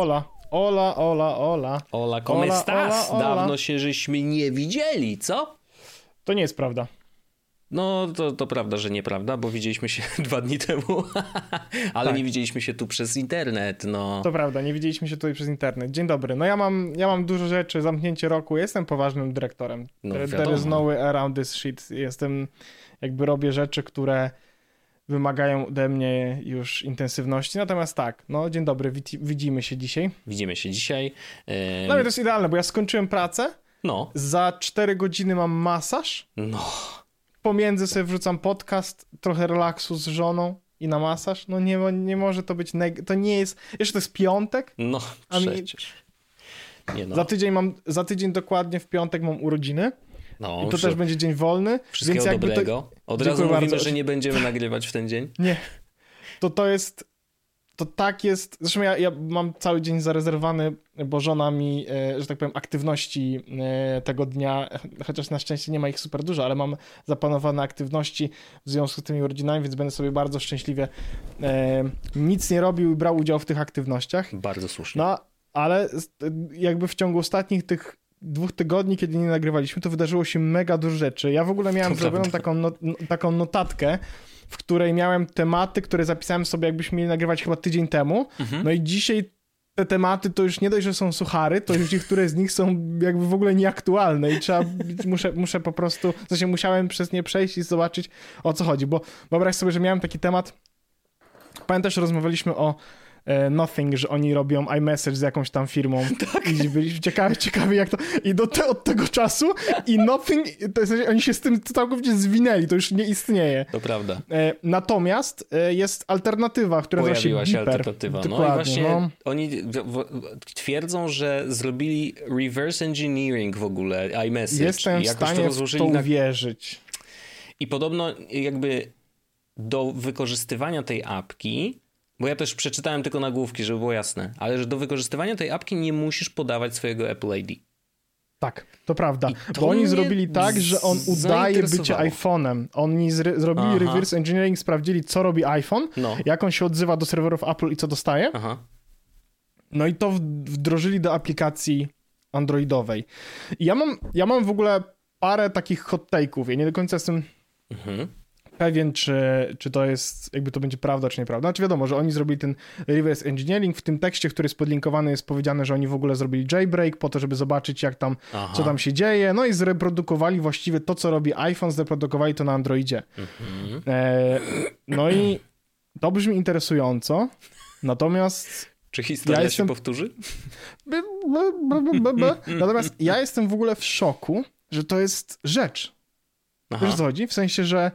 Ola. Ola, ola, ola. Ola, como Ola, estás? ola, ola. Dawno się żeśmy nie widzieli, co? To nie jest prawda. No, to, to prawda, że nieprawda, bo widzieliśmy się dwa dni temu, ale Tak. nie widzieliśmy się tu przez internet, no. To prawda, nie widzieliśmy się tutaj przez internet. Dzień dobry. No ja mam, ja mam dużo rzeczy, zamknięcie roku, jestem poważnym dyrektorem. No. There is no way around this shit. Jestem, jakby robię rzeczy, które wymagają ode mnie już intensywności. Natomiast tak, no dzień dobry, widzi- widzimy się dzisiaj. Widzimy się dzisiaj. Em, No i to jest idealne, bo ja skończyłem pracę, No, za 4 godziny mam masaż, no, pomiędzy sobie wrzucam podcast, trochę relaksu z żoną i na masaż. No nie, nie może to być, neg- to nie jest, jeszcze to jest piątek, no, A mi- przecież. Nie no, za tydzień mam, za tydzień dokładnie w piątek mam urodziny no i to też będzie dzień wolny, wszystkiego więc dobrego. to, Od razu Dziękuję mówimy, bardzo. że nie będziemy nagrywać w ten dzień. nie, to to jest, to tak jest, zresztą ja, ja mam cały dzień zarezerwowany, bo żona mi, e, że tak powiem, aktywności e, tego dnia, chociaż na szczęście nie ma ich super dużo, ale mam zaplanowane aktywności w związku z tymi urodzinami, więc będę sobie bardzo szczęśliwie e, nic nie robił i brał udział w tych aktywnościach. Bardzo słusznie. No, ale jakby w ciągu ostatnich tych dwóch tygodni, kiedy nie nagrywaliśmy, to wydarzyło się mega dużo rzeczy. Ja w ogóle miałem To zrobioną prawda. taką, no, no- taką notatkę, w której miałem tematy, które zapisałem sobie, jakbyśmy mieli nagrywać chyba tydzień temu. Mhm. No i dzisiaj te tematy to już nie dość, że są suchary, to już niektóre z nich są jakby w ogóle nieaktualne i trzeba, muszę, muszę po prostu, w sensie musiałem przez nie przejść i zobaczyć o co chodzi, bo wyobraź sobie, że miałem taki temat, pamiętasz, rozmawialiśmy o Nothing, że oni robią iMessage z jakąś tam firmą i byliśmy ciekawi, ciekawi jak to, i do te, od tego czasu i Nothing, to jest, oni się z tym całkowicie zwinęli, to już nie istnieje. To prawda. E, natomiast e, jest alternatywa, która się Pojawiła się Beeper. alternatywa. No i Dokładnie, właśnie no. oni twierdzą, że zrobili reverse engineering w ogóle iMessage. Jestem w jakoś to stanie w to na uwierzyć. I podobno jakby do wykorzystywania tej apki, bo ja też przeczytałem tylko nagłówki, żeby było jasne, ale że do wykorzystywania tej apki nie musisz podawać swojego Apple ID. Tak, to prawda. To Bo oni zrobili tak, że on udaje bycie iPhone'em. Oni zrobili Aha. reverse engineering, sprawdzili, co robi iPhone, No. jak on się odzywa do serwerów Apple i co dostaje. Aha. No i to wdrożyli do aplikacji androidowej. I ja mam, ja mam w ogóle parę takich hot take'ów. Ja nie do końca jestem Mhm. Pewien, czy, czy to jest, jakby to będzie prawda, czy nieprawda. Znaczy wiadomo, że oni zrobili ten reverse engineering. W tym tekście, który jest podlinkowany, jest powiedziane, że oni w ogóle zrobili jailbreak po to, żeby zobaczyć, jak tam, Aha. co tam się dzieje. No i zreprodukowali właściwie to, co robi iPhone, zreprodukowali to na Androidzie. Mhm. E, no i to brzmi interesująco. Natomiast Czy historia Ja się jestem- powtórzy? B- b. Natomiast ja jestem w ogóle w szoku, że to jest rzecz. Aha. Wiesz co chodzi? W sensie, że...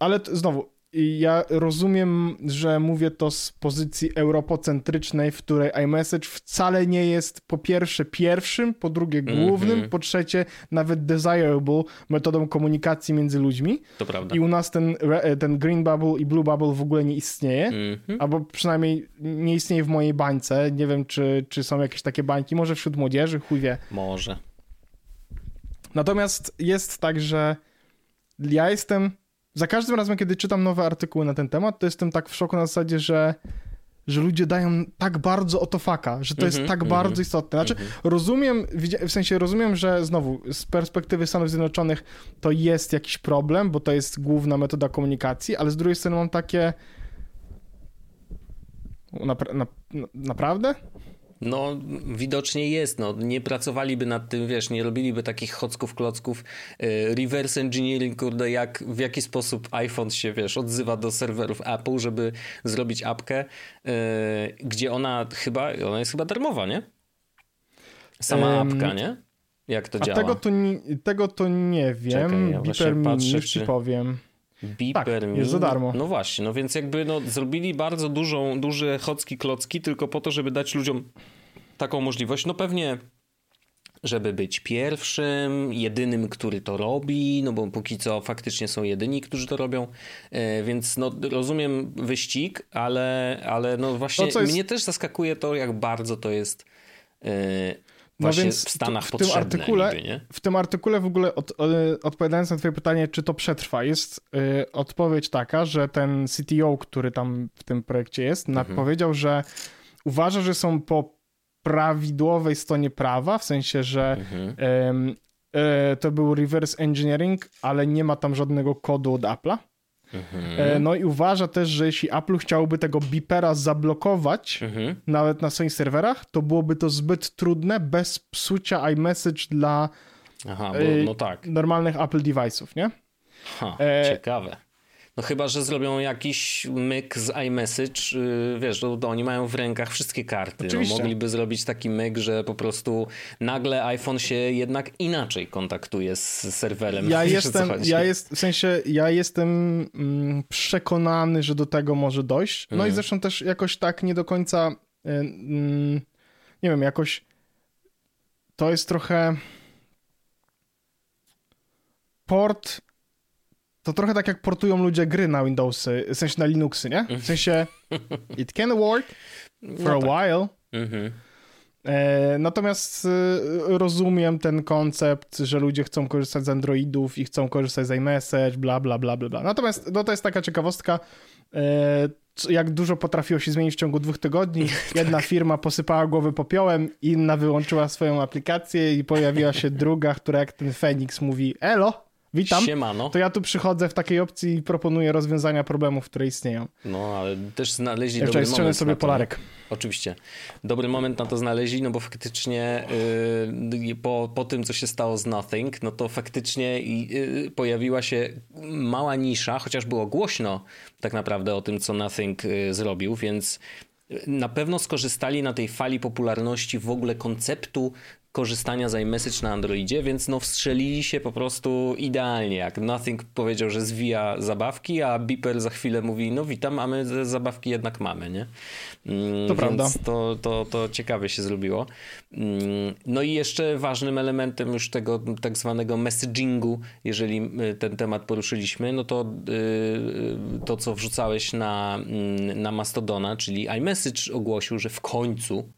Ale znowu, ja rozumiem, że mówię to z pozycji europocentrycznej, w której iMessage wcale nie jest po pierwsze pierwszym, po drugie głównym, Mhm. po trzecie nawet desirable metodą komunikacji między ludźmi. To prawda. I u nas ten, re- ten green bubble i blue bubble w ogóle nie istnieje. Mhm. Albo przynajmniej nie istnieje w mojej bańce. Nie wiem, czy, czy są jakieś takie bańki. Może wśród młodzieży, chuj wie. Może. Natomiast jest tak, że ja jestem. Za każdym razem, kiedy czytam nowe artykuły na ten temat, to jestem tak w szoku na zasadzie, że, że ludzie dają tak bardzo o to faka, że to jest Mhm, tak mhm, bardzo istotne. Znaczy, rozumiem, widzia- w sensie rozumiem, że znowu z perspektywy Stanów Zjednoczonych to jest jakiś problem, bo to jest główna metoda komunikacji, ale z drugiej strony mam takie. Napra- na, na, naprawdę? No, widocznie jest. No. Nie pracowaliby nad tym, wiesz, nie robiliby takich chocków, klocków. e, Reverse engineering, kurde, jak, w jaki sposób iPhone się, wiesz, odzywa do serwerów Apple, żeby zrobić apkę, e, gdzie ona chyba, ona jest chyba darmowa, nie? Sama Em, apka, nie? Jak to A działa? tego to, tego to nie wiem. Czekaj, ja właśnie Beeper patrzę, już ci czy- powiem. Beeper Tak, jest za darmo. No właśnie, no więc jakby no, zrobili bardzo dużą, duże chocki klocki tylko po to, żeby dać ludziom taką możliwość. No pewnie żeby być pierwszym, jedynym, który to robi, no bo póki co faktycznie są jedyni, którzy to robią, e, więc no rozumiem wyścig, ale, ale no właśnie co jest- mnie też zaskakuje to, jak bardzo to jest e, No więc w Stanach w tym artykule- niby? W tym artykule w ogóle od, e, odpowiadając na twoje pytanie, czy to przetrwa, jest odpowiedź taka, że ten CTO, który tam w tym projekcie jest, Mhm. powiedział, że uważa, że są po prawidłowej stronie prawa, w sensie, że Mhm. e, to był reverse engineering, ale nie ma tam żadnego kodu od Apple'a. Mhm. E, no i uważa też, że jeśli Apple chciałoby tego beepera zablokować, Mhm. nawet na swoich serwerach, to byłoby to zbyt trudne bez psucia iMessage dla Aha, bo, e, no tak. normalnych Apple device'ów, nie? Ha, Ciekawe. No chyba, że zrobią jakiś myk z iMessage, yy, wiesz, to, oni mają w rękach wszystkie karty. No, mogliby zrobić taki myk, że po prostu nagle iPhone się jednak inaczej kontaktuje z serwerem. Ja jestem, ja jest, w sensie, ja jestem mm, przekonany, że do tego może dojść. No i Mhm. zresztą też jakoś tak nie do końca, y, mm, nie wiem, jakoś to jest trochę port, to trochę tak jak portują ludzie gry na Windowsy, w sensie na Linuxy, nie? W sensie it can work for No a tak. while, Mhm. E, Natomiast e, rozumiem ten koncept, że ludzie chcą korzystać z Androidów i chcą korzystać z iMessage, bla, bla, bla, bla, bla. Natomiast no, to jest taka ciekawostka, e, jak dużo potrafiło się zmienić w ciągu dwóch tygodni. Jedna firma posypała głowy popiołem, inna wyłączyła swoją aplikację i pojawiła się druga, która jak ten Feniks mówi elo, witam. Siemano. To ja tu przychodzę w takiej opcji i proponuję rozwiązania problemów, które istnieją. No, ale też znaleźli dobry moment sobie to. Polarek. Oczywiście. Dobry moment na to znaleźli, no bo faktycznie yy, po, po tym, co się stało z Nothing, no to faktycznie yy, pojawiła się mała nisza, chociaż było głośno tak naprawdę o tym, co Nothing yy, zrobił, więc na pewno skorzystali na tej fali popularności w ogóle konceptu korzystania z iMessage na Androidzie, więc no wstrzelili się po prostu idealnie. Jak Nothing powiedział, że zwija zabawki, a Beeper za chwilę mówi, no witam, a my zabawki jednak mamy, nie? Mm, To prawda. To, to, to ciekawie się zrobiło. Mm, No i jeszcze ważnym elementem już tego tak zwanego messagingu, jeżeli y, ten temat poruszyliśmy, no to y, to, co wrzucałeś na, mm, na Mastodona, czyli iMessage ogłosił, że w końcu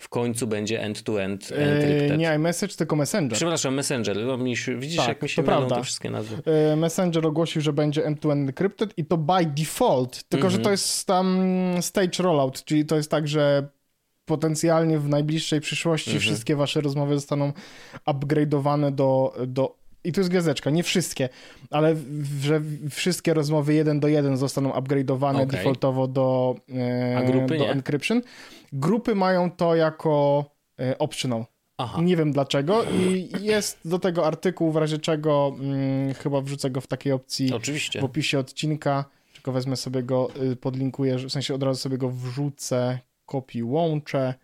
w końcu będzie end-to-end E, encrypted. nie iMessage, tylko Messenger. Przepraszam, Messenger. No, mi widzisz, Tak, jak mi się mylą te wszystkie nazwy. E, Messenger ogłosił, że będzie end-to-end encrypted i to by default, tylko że Mhm. to jest tam stage rollout, czyli to jest tak, że potencjalnie w najbliższej przyszłości Mhm. wszystkie wasze rozmowy zostaną upgrade'owane do, do i tu jest gwiazdeczka, nie wszystkie, ale że wszystkie rozmowy jeden do jeden zostaną upgrade'owane Okej. defaultowo do, e, do nie? encryption. Grupy mają to jako e, optional. Aha. Nie wiem dlaczego i jest do tego artykuł, w razie czego mm, chyba wrzucę go w takiej opcji Oczywiście. w opisie odcinka, tylko wezmę sobie go, y, podlinkuję, w sensie od razu sobie go wrzucę, kopiuj, łączę,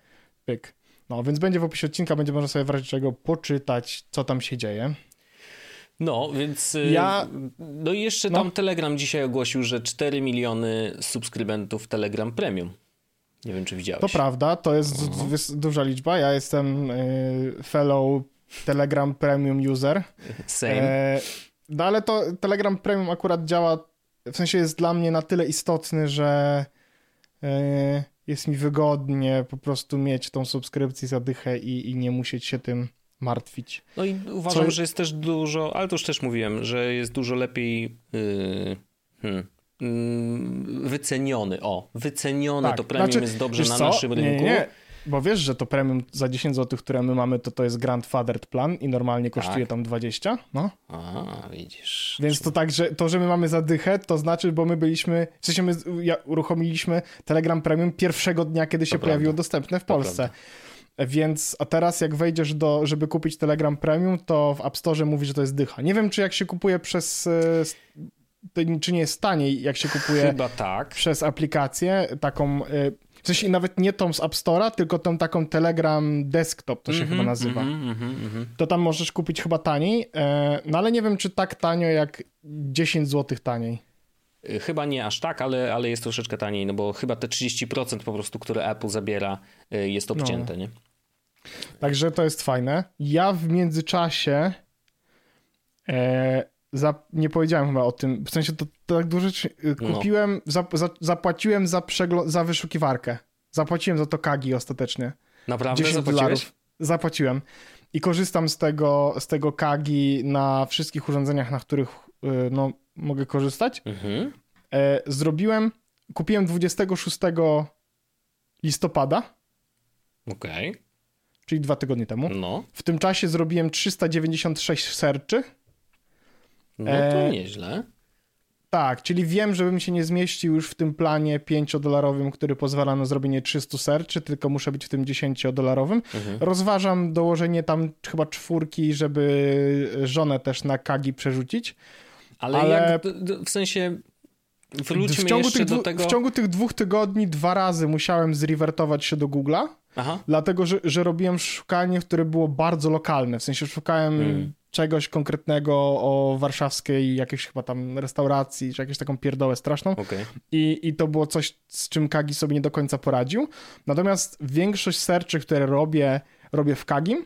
pyk. No, więc będzie w opisie odcinka, będzie można sobie w razie czego poczytać, co tam się dzieje. No, więc. y, Ja- No i jeszcze No. tam Telegram dzisiaj ogłosił, że 4 miliony subskrybentów Telegram Premium. Nie wiem, czy widziałeś. To prawda, to jest Mhm. wys- duża liczba, ja jestem y, fellow Telegram Premium user. Same. E, no ale to Telegram Premium akurat działa, w sensie jest dla mnie na tyle istotny, że e, jest mi wygodnie po prostu mieć tą subskrypcję za dychę i, i nie musieć się tym martwić. No i uważam, co- że jest też dużo, ale to już też mówiłem, że jest dużo lepiej yy, hmm, mm, wyceniony. O, wycenione to premium znaczy, jest dobrze na co? naszym rynku. Nie, nie, bo wiesz, że to premium za 10 zł, które my mamy, to to jest grandfathered plan i normalnie kosztuje Tak. tam 20, no. A, widzisz. Więc to tak, że to, że my mamy zadychę, to znaczy, bo my byliśmy, w sensie my uruchomiliśmy Telegram Premium pierwszego dnia, kiedy się prawda. pojawiło dostępne w Polsce. Więc, a teraz jak wejdziesz do, żeby kupić Telegram Premium, to w App Store mówi, że to jest dycha. Nie wiem, czy jak się kupuje przez, e, czy nie jest taniej, jak się kupuje Chyba tak. przez aplikację, taką, e, w sensie nawet nie tą z App Store'a, tylko tą taką Telegram Desktop, to się Mhm, chyba nazywa mhm, mhm, mhm. to tam możesz kupić chyba taniej, e, no ale nie wiem, czy tak tanio jak 10 zł taniej. Chyba nie aż tak, ale, ale jest troszeczkę taniej, no bo chyba te 30% po prostu, które Apple zabiera, jest obcięte, nie? Także to jest fajne. Ja w międzyczasie e, za, nie powiedziałem chyba o tym, w sensie to, to tak dużo e, No. kupiłem, za, za, zapłaciłem za, za wyszukiwarkę. Zapłaciłem za to Kagi ostatecznie. Naprawdę 10 zapłaciłeś? dolarów. Zapłaciłem. I korzystam z tego, z tego Kagi na wszystkich urządzeniach, na których e, no, mogę korzystać. Mhm. E, zrobiłem, kupiłem 26 listopada Okej. Czyli dwa tygodnie temu. No. W tym czasie zrobiłem 396 serczy. No to E, nieźle. Tak, czyli wiem, żebym się nie zmieścił już w tym planie 5-dolarowym, który pozwala na zrobienie 300 serczy, tylko muszę być w tym 10-dolarowym. Mhm. Rozważam dołożenie tam chyba czwórki, żeby żonę też na Kagi przerzucić. Ale, ale- jak, w sensie, wróćmy w, ciągu tych do tego... w ciągu tych dwóch tygodni dwa razy musiałem zrewertować się do Google'a, Aha, dlatego że, że robiłem szukanie, które było bardzo lokalne. W sensie szukałem Mm. czegoś konkretnego o warszawskiej jakiejś chyba tam restauracji, czy jakąś taką pierdołę straszną. okej. I, I to było coś, z czym Kagi sobie nie do końca poradził. Natomiast większość searchy, które robię, robię w Kagim.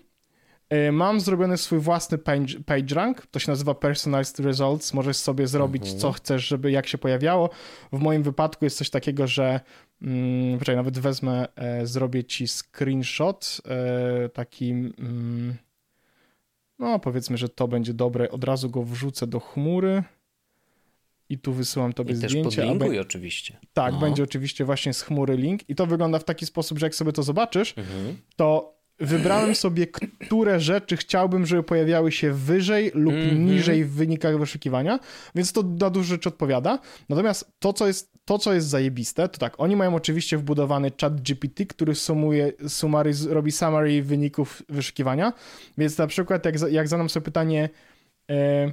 Y, Mam zrobiony swój własny page, page rank, to się nazywa Personalized Results. Możesz sobie zrobić, Mhm. co chcesz, żeby jak się pojawiało. W moim wypadku jest coś takiego, że. Mm, poczekaj, nawet wezmę, e, zrobię ci screenshot. E, taki. Mm, no, powiedzmy, że to będzie dobre. Od razu go wrzucę do chmury. I tu wysyłam tobie I też zdjęcie. be- podlinkuj oczywiście. tak, No. będzie oczywiście właśnie z chmury link i to wygląda w taki sposób, że jak sobie to zobaczysz, Mhm. to wybrałem sobie, które rzeczy chciałbym, żeby pojawiały się wyżej lub Mhm. niżej w wynikach wyszukiwania, więc to na dużo rzeczy odpowiada. Natomiast to, co jest, to, co jest zajebiste, to tak, oni mają oczywiście wbudowany chat GPT, który sumuje, summary, robi summary wyników wyszukiwania, więc na przykład jak, jak zadam sobie pytanie e,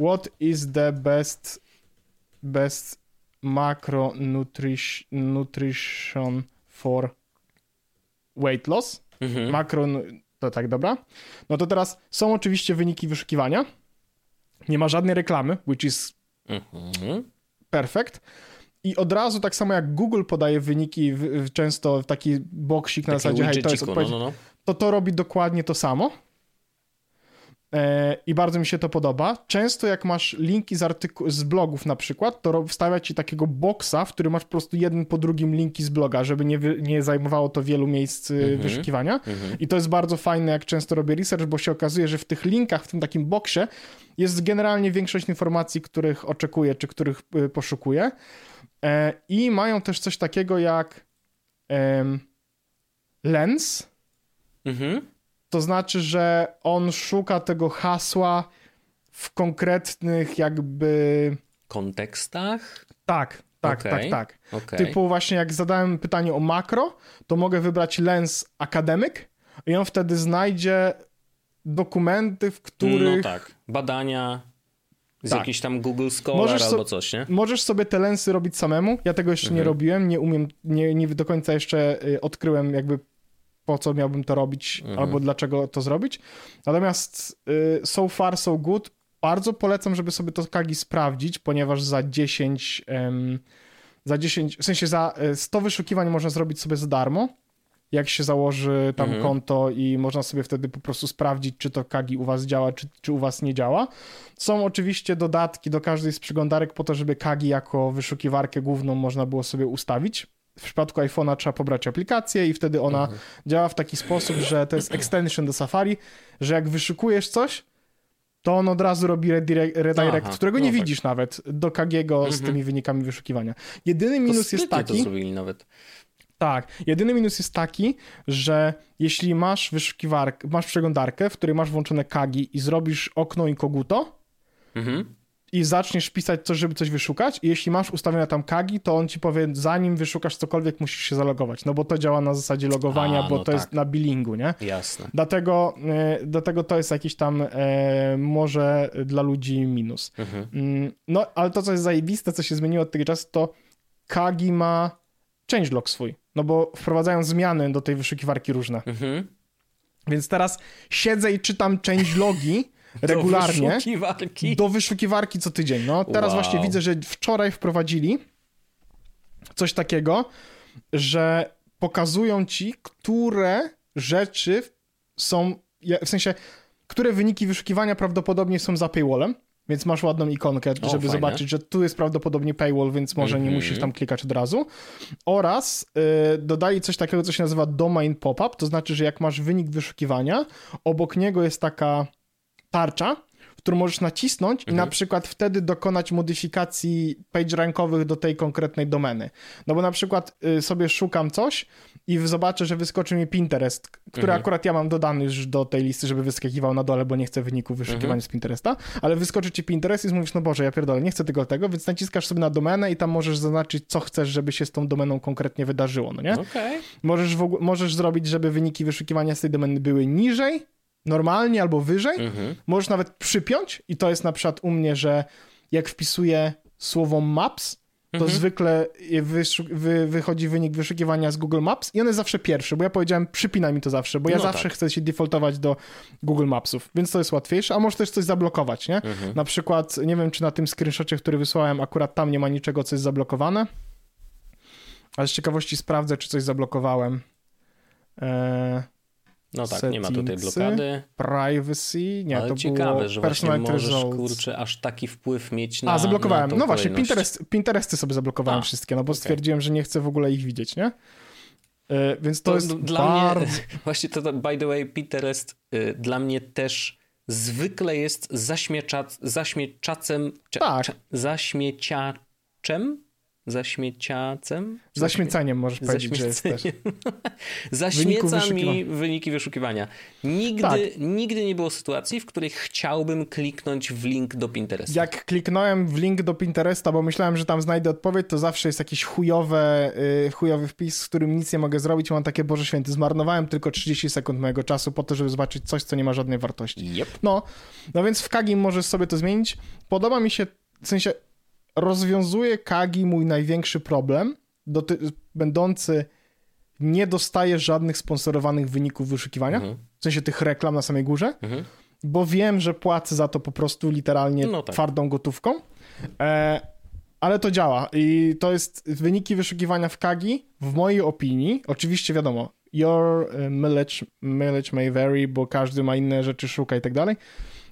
what is the best best macronutrition nutrition for weight loss. Mhm. Makro, to tak, dobra. No to teraz są oczywiście wyniki wyszukiwania. Nie ma żadnej reklamy, which is Mhm. perfect. I od razu, tak samo jak Google podaje wyniki w, w, często w taki boksik na Takie zasadzie, hej, to jest widgeciku, odpowiedź, no, no, no. to to robi dokładnie to samo. E, I bardzo mi się to podoba. Często jak masz linki z, artyku- z blogów na przykład, to wstawia ci takiego boksa, w którym masz po prostu jeden po drugim linki z bloga, żeby nie, wy- nie zajmowało to wielu miejsc Mhm. wyszukiwania. Mhm. I to jest bardzo fajne, jak często robię research, bo się okazuje, że w tych linkach, w tym takim boksie jest generalnie większość informacji, których oczekuję, czy których y, poszukuję. E, I mają też coś takiego jak lens, Mhm. To znaczy, że on szuka tego hasła w konkretnych jakby... Kontekstach? Tak, tak, Okej. tak, tak. Okej. Typu właśnie jak zadałem pytanie o makro, to mogę wybrać lens akademyk i on wtedy znajdzie dokumenty, w których No tak. Badania z Tak. jakiś tam Google Scholar Możesz albo coś, nie? możesz sobie te lensy robić samemu. Ja tego jeszcze nie Mhm. robiłem, nie umiem, nie, nie do końca jeszcze y, odkryłem jakby po co miałbym to robić Mhm. albo dlaczego to zrobić. Natomiast y, so far so good. Bardzo polecam, żeby sobie to Kagi sprawdzić, ponieważ za 10 em, za 10, w sensie za y, 100 wyszukiwań można zrobić sobie za darmo. Jak się założy tam Mhm. konto i można sobie wtedy po prostu sprawdzić, czy to Kagi u was działa, czy, czy u was nie działa. Są oczywiście dodatki do każdej z przeglądarek po to, żeby Kagi jako wyszukiwarkę główną można było sobie ustawić. W przypadku iPhone'a trzeba pobrać aplikację i wtedy ona Mhm. działa w taki sposób, że to jest extension do Safari, że jak wyszukujesz coś, to on od razu robi redirect, redirect Aha, którego no nie tak. widzisz nawet, do Kagiego z Mhm. tymi wynikami wyszukiwania. Jedyny To minus jest taki... to zrobili nawet. Tak. Jedyny minus jest taki, że jeśli masz wyszukiwarkę, masz przeglądarkę, w której masz włączone kagi i zrobisz okno i koguto Mhm. I zaczniesz pisać coś, żeby coś wyszukać i jeśli masz ustawione tam kagi, to on ci powie, zanim wyszukasz cokolwiek, musisz się zalogować, no bo to działa na zasadzie logowania, A, bo no to jest tak. na billingu, nie? Jasne. Dlatego, e, dlatego to jest jakiś tam e, może dla ludzi minus. Mhm. Mm, No, ale to, co jest zajebiste, co się zmieniło od tego czasu, to Kagi ma changelog swój. No bo wprowadzają zmiany do tej wyszukiwarki różne. Mhm. Więc teraz siedzę i czytam changelogi regularnie Do wyszukiwarki. do wyszukiwarki co tydzień. No, teraz Wow. właśnie widzę, że wczoraj wprowadzili coś takiego, że pokazują ci, które rzeczy są, w sensie, które wyniki wyszukiwania prawdopodobnie są za paywallem, więc masz ładną ikonkę, O, żeby fajne. zobaczyć, że tu jest prawdopodobnie paywall, więc może nie Mhm. musisz tam klikać od razu. Oraz y, dodali coś takiego, co się nazywa domain pop-up, to znaczy, że jak masz wynik wyszukiwania, obok niego jest taka tarcza, którą możesz nacisnąć Mhm. i na przykład wtedy dokonać modyfikacji page rankowych do tej konkretnej domeny. No bo na przykład y, sobie szukam coś i zobaczę, że wyskoczy mi Pinterest, który Mhm. akurat ja mam dodany już do tej listy, żeby wyskakiwał na dole, bo nie chcę wyników wyszukiwania Mhm. z Pinteresta, ale wyskoczy ci Pinterest i mówisz, no Boże, ja pierdolę, nie chcę tego, tego, więc naciskasz sobie na domenę i tam możesz zaznaczyć, co chcesz, żeby się z tą domeną konkretnie wydarzyło, no nie? Okej. Możesz, w możesz zrobić, żeby wyniki wyszukiwania z tej domeny były niżej, normalnie albo wyżej. Mhm. Możesz nawet przypiąć i to jest na przykład u mnie, że jak wpisuję słowo maps, to Mhm. zwykle wy, wychodzi wynik wyszukiwania z Google Maps i on jest zawsze pierwszy, bo ja powiedziałem przypinaj mi to zawsze, bo ja No zawsze tak. chcę się defaultować do Google Mapsów, więc to jest łatwiejsze, a możesz też coś zablokować, nie? Mhm. Na przykład, nie wiem czy na tym screenshocie, który wysłałem, akurat tam nie ma niczego, co jest zablokowane, ale z ciekawości sprawdzę, czy coś zablokowałem. Eee, No tak, nie ma tutaj blokady. privacy, nie, ale to ciekawe, było że właśnie możesz, results. kurczę, aż taki wpływ mieć na A, zablokowałem. Na no właśnie, kolejność. Pinterest, Pinteresty sobie zablokowałem A, wszystkie, no bo okej. stwierdziłem, że nie chcę w ogóle ich widzieć, nie? E, więc to, To jest dla bardzo... mnie, właśnie to, to, by the way, Pinterest y, dla mnie też zwykle jest zaśmiecza, zaśmieczacem, Tak. cze, zaśmieciaczem? Zaśmieciacem? Zaśmiecaniem możesz powiedzieć, że jest też. Zaśmieca mi wyniki wyszukiwania. Nigdy, Tak. nigdy nie było sytuacji, w której chciałbym kliknąć w link do Pinteresta. Jak kliknąłem w link do Pinteresta, bo myślałem, że tam znajdę odpowiedź, to zawsze jest jakiś chujowe, y, chujowy wpis, z którym nic nie mogę zrobić. Mam takie, Boże Święty, zmarnowałem tylko 30 sekund mojego czasu po to, żeby zobaczyć coś, co nie ma żadnej wartości. Yep. No, no więc w Kagi możesz sobie to zmienić. Podoba mi się, w sensie rozwiązuje Kagi mój największy problem, doty- będący nie dostaję żadnych sponsorowanych wyników wyszukiwania, Mhm. w sensie tych reklam na samej górze, Mhm. bo wiem, że płacę za to po prostu literalnie No tak. twardą gotówką. E, ale to działa i to jest wyniki wyszukiwania w Kagi, w mojej opinii, oczywiście wiadomo, your e, mileage, mileage may vary, bo każdy ma inne rzeczy, szuka i tak dalej.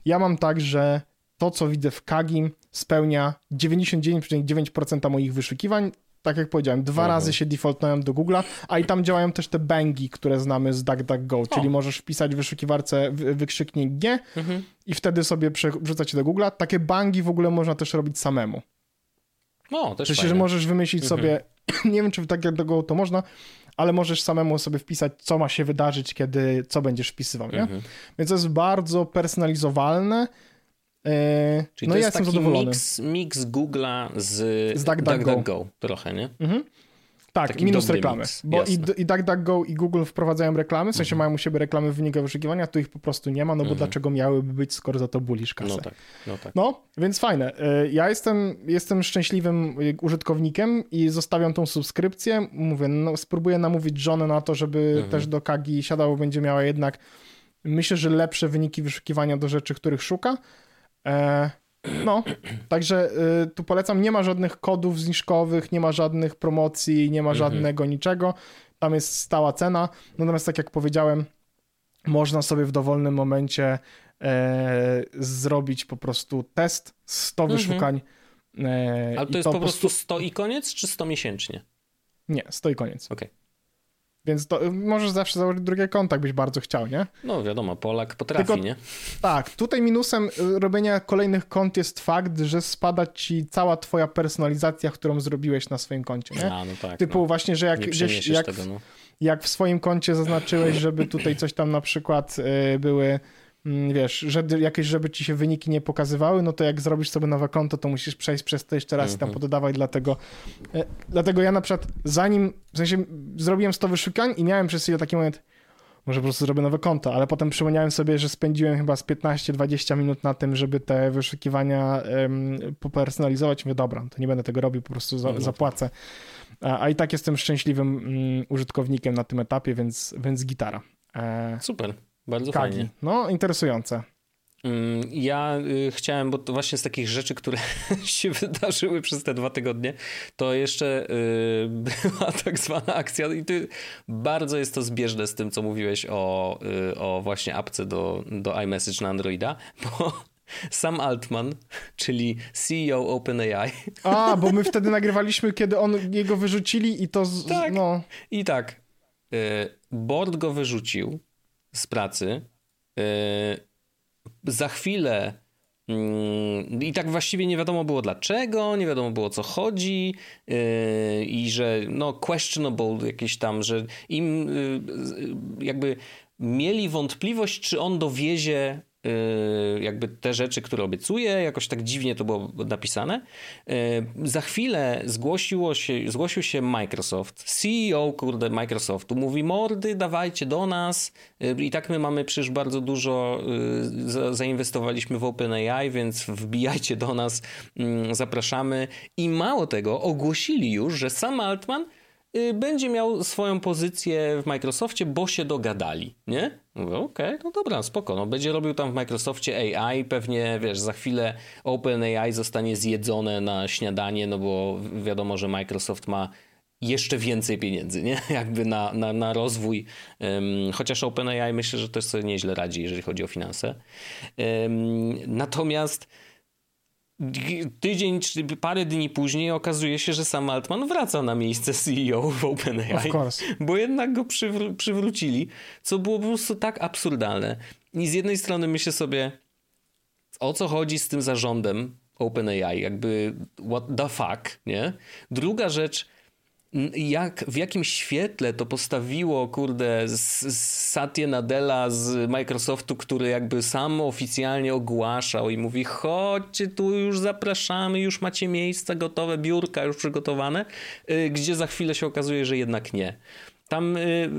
Ja mam tak, że to, co widzę w Kagi, spełnia 99,9% moich wyszukiwań. Tak jak powiedziałem, dwa Mhm. razy się defaultnąłem do Google'a, a i tam działają też te bangi, które znamy z DuckDuckGo, czyli O. możesz wpisać w wyszukiwarce wy- wykrzyknik G Mhm. i wtedy sobie przerzucać do Google'a. Takie bangi w ogóle można też robić samemu. No, też fajne. że możesz wymyślić Mhm. sobie, nie wiem czy w DuckDuckGo to można, ale możesz samemu sobie wpisać, co ma się wydarzyć, kiedy, co będziesz wpisywał, nie? Mhm. Więc to jest bardzo personalizowalne. E, Czyli no to ja jest jestem taki mix, mix Google'a z, Z DuckDuckGo. DuckDuckGo trochę, nie? Mhm. Tak, Taki minus reklamy. mix, Bo i, jasne. i DuckDuckGo i Google wprowadzają reklamy, w sensie Mhm. mają u siebie reklamy w wynikach wyszukiwania, tu ich po prostu nie ma, no bo Mhm. dlaczego miałyby być, skoro za to bulisz kasę. No tak, no tak. No, więc fajne. Y, Ja jestem, jestem szczęśliwym y, użytkownikiem i zostawiam tą subskrypcję. Mówię, no, spróbuję namówić żonę na to, żeby Mhm. też do Kagi siadała, będzie miała jednak, myślę, że lepsze wyniki wyszukiwania do rzeczy, których szuka. E, no, także y, tu polecam, nie ma żadnych kodów zniżkowych, nie ma żadnych promocji, nie ma Mhm. żadnego niczego. Tam jest stała cena. Natomiast tak jak powiedziałem, można sobie w dowolnym momencie e, zrobić po prostu test 100 Mhm. wyszukań. E, Ale to jest po prostu 100 i koniec, czy 100 miesięcznie? Nie, 100 i koniec. Okej. Więc to, możesz zawsze założyć drugie konto, jakbyś bardzo chciał, nie? No wiadomo, Polak potrafi, Tylko- nie? Tak, tutaj minusem y, robienia kolejnych kont jest fakt, że spada ci cała twoja personalizacja, którą zrobiłeś na swoim koncie, nie? A, no tak. Typu no. właśnie, że jak gdzieś, jak, tego, no. jak w swoim koncie zaznaczyłeś, żeby tutaj coś tam na przykład y, były, wiesz, że jakieś, żeby ci się wyniki nie pokazywały, no to jak zrobisz sobie nowe konto, to musisz przejść przez to jeszcze raz i tam Mhm. pododawać, dlatego y, dlatego ja na przykład zanim, w sensie zrobiłem 100 wyszukań i miałem przez chwilę taki moment, może po prostu zrobię nowe konto, ale potem przypomniałem sobie, że spędziłem chyba z 15-20 minut na tym, żeby te wyszukiwania um, popersonalizować. Mówię, dobra, to nie będę tego robił, po prostu za, No. zapłacę. A, a i tak jestem szczęśliwym mm, użytkownikiem na tym etapie, więc, więc gitara. E, Super, bardzo Kagi. fajnie. No, interesujące. Mm, Ja y, chciałem, bo to właśnie z takich rzeczy, które się wydarzyły przez te dwa tygodnie, to jeszcze y, była tak zwana akcja i ty, bardzo jest to zbieżne z tym, co mówiłeś o, y, o właśnie apce do, do iMessage na Androida, bo Sam Altman, czyli CEO OpenAI A, bo my wtedy nagrywaliśmy, kiedy on jego wyrzucili i to. Z, Tak. No, i tak, board go wyrzucił z pracy, y, za chwilę Mm, I tak właściwie nie wiadomo było dlaczego, nie wiadomo było o co chodzi yy, i że no questionable jakieś tam, że im yy, jakby mieli wątpliwość, czy on dowiezie jakby te rzeczy, które obiecuje, jakoś tak dziwnie to było napisane. Y, za chwilę zgłosiło się, zgłosił się Microsoft, CEO kurde Microsoftu, mówi mordy, dawajcie do nas. Y, i tak my mamy przecież bardzo dużo, zainwestowaliśmy w OpenAI, więc wbijajcie do nas, mm, zapraszamy. I mało tego, ogłosili już, że sam Altman Y, będzie miał swoją pozycję w Microsoftie, bo się dogadali, nie? Mówię, okej, okay, no dobra, spoko, no będzie robił tam w Microsoftie AI, pewnie, wiesz, za chwilę OpenAI zostanie zjedzone na śniadanie, no bo wiadomo, że Microsoft ma jeszcze więcej pieniędzy, nie? Jakby na, na, na rozwój. Um, chociaż OpenAI myślę, że też sobie nieźle radzi, jeżeli chodzi o finanse. Um, natomiast tydzień czy parę dni później okazuje się, że sam Altman wraca na miejsce CEO w OpenAI, bo jednak go przywró przywrócili, co było po prostu tak absurdalne. I z jednej strony myślę sobie, o co chodzi z tym zarządem OpenAI, jakby what the fuck, nie? Druga rzecz, jak, w jakim świetle to postawiło, kurde, Satya Nadella z Microsoftu, który jakby sam oficjalnie ogłaszał i mówi, chodźcie tu, już zapraszamy, już macie miejsca gotowe, biurka już przygotowane, y, gdzie za chwilę się okazuje, że jednak nie. Tam y,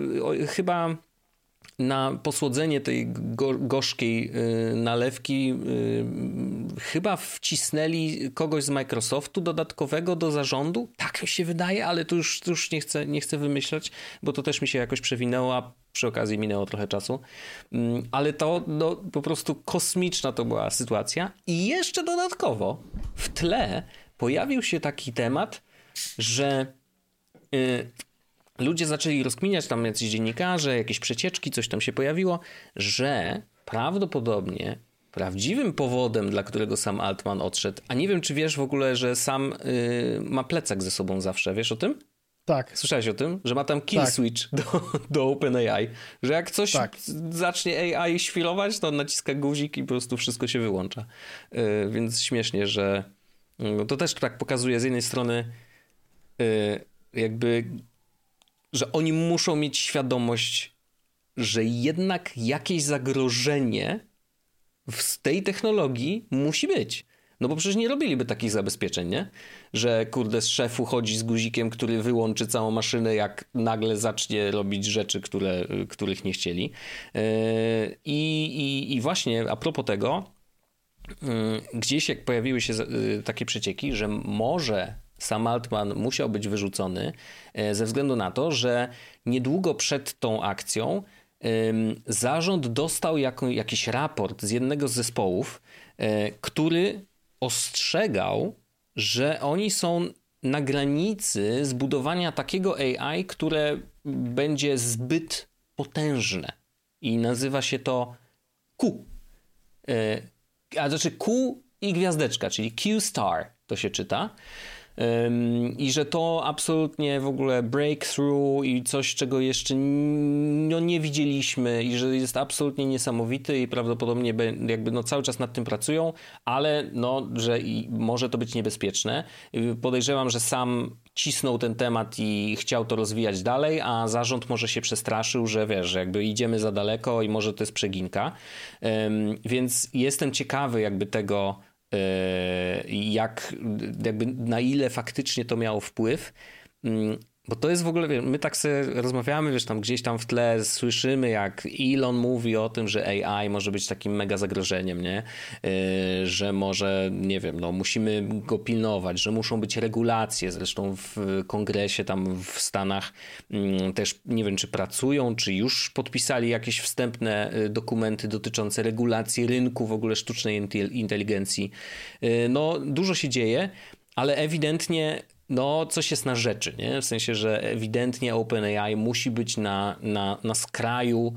chyba na posłodzenie tej go, gorzkiej y, nalewki y, chyba wcisnęli kogoś z Microsoftu dodatkowego do zarządu. Tak mi się wydaje, ale to już, już nie, chcę, nie chcę wymyślać, bo to też mi się jakoś przewinęło, a przy okazji minęło trochę czasu. Mm, ale to no, po prostu kosmiczna to była sytuacja. I jeszcze dodatkowo w tle pojawił się taki temat, że... Ludzie zaczęli rozkminiać, tam jacyś dziennikarze, jakieś przecieczki, coś tam się pojawiło, że prawdopodobnie prawdziwym powodem, dla którego sam Altman odszedł, a nie wiem, czy wiesz w ogóle, że sam yy, ma plecak ze sobą zawsze, wiesz o tym? Tak. Słyszałeś o tym? Że ma tam kill tak. switch do, do OpenAI. Że jak coś tak. zacznie AI świrować, to naciska guzik i po prostu wszystko się wyłącza. Yy, więc śmiesznie, że yy, to też tak pokazuje z jednej strony y, jakby że oni muszą mieć świadomość, że jednak jakieś zagrożenie w tej technologii musi być. No bo przecież nie robiliby takich zabezpieczeń, nie? Że kurde z szefu chodzi z guzikiem, który wyłączy całą maszynę, jak nagle zacznie robić rzeczy, które, których nie chcieli. Yy, I, i, właśnie a propos tego, yy, gdzieś jak pojawiły się yy, takie przecieki, że może sam Altman musiał być wyrzucony e, ze względu na to, że niedługo przed tą akcją zarząd dostał jakiś raport z jednego z zespołów, e, który ostrzegał, że oni są na granicy zbudowania takiego AI, które będzie zbyt potężne. I nazywa się to Q. E, a znaczy Q i gwiazdeczka, czyli Q-Star to się czyta. I że to absolutnie w ogóle breakthrough i coś, czego jeszcze no, nie widzieliśmy i że jest absolutnie niesamowity i prawdopodobnie jakby no, cały czas nad tym pracują, ale no, że może to być niebezpieczne. Podejrzewam, że sam cisnął ten temat i chciał to rozwijać dalej, a zarząd może się przestraszył, że wiesz, że jakby idziemy za daleko i może to jest przeginka. Więc jestem ciekawy jakby tego, jak, jakby na ile faktycznie to miało wpływ. Bo to jest w ogóle, my tak sobie rozmawiamy, wiesz, tam gdzieś tam w tle słyszymy, jak Elon mówi o tym, że AI może być takim mega zagrożeniem, nie? Yy, że może, nie wiem, no musimy go pilnować, że muszą być regulacje, zresztą w kongresie tam w Stanach yy, też, nie wiem, czy pracują, czy już podpisali jakieś wstępne y, dokumenty dotyczące regulacji rynku w ogóle sztucznej inteligencji. Yy, no, dużo się dzieje, ale ewidentnie no, coś jest na rzeczy, nie? W sensie, że ewidentnie OpenAI musi być na, na, na skraju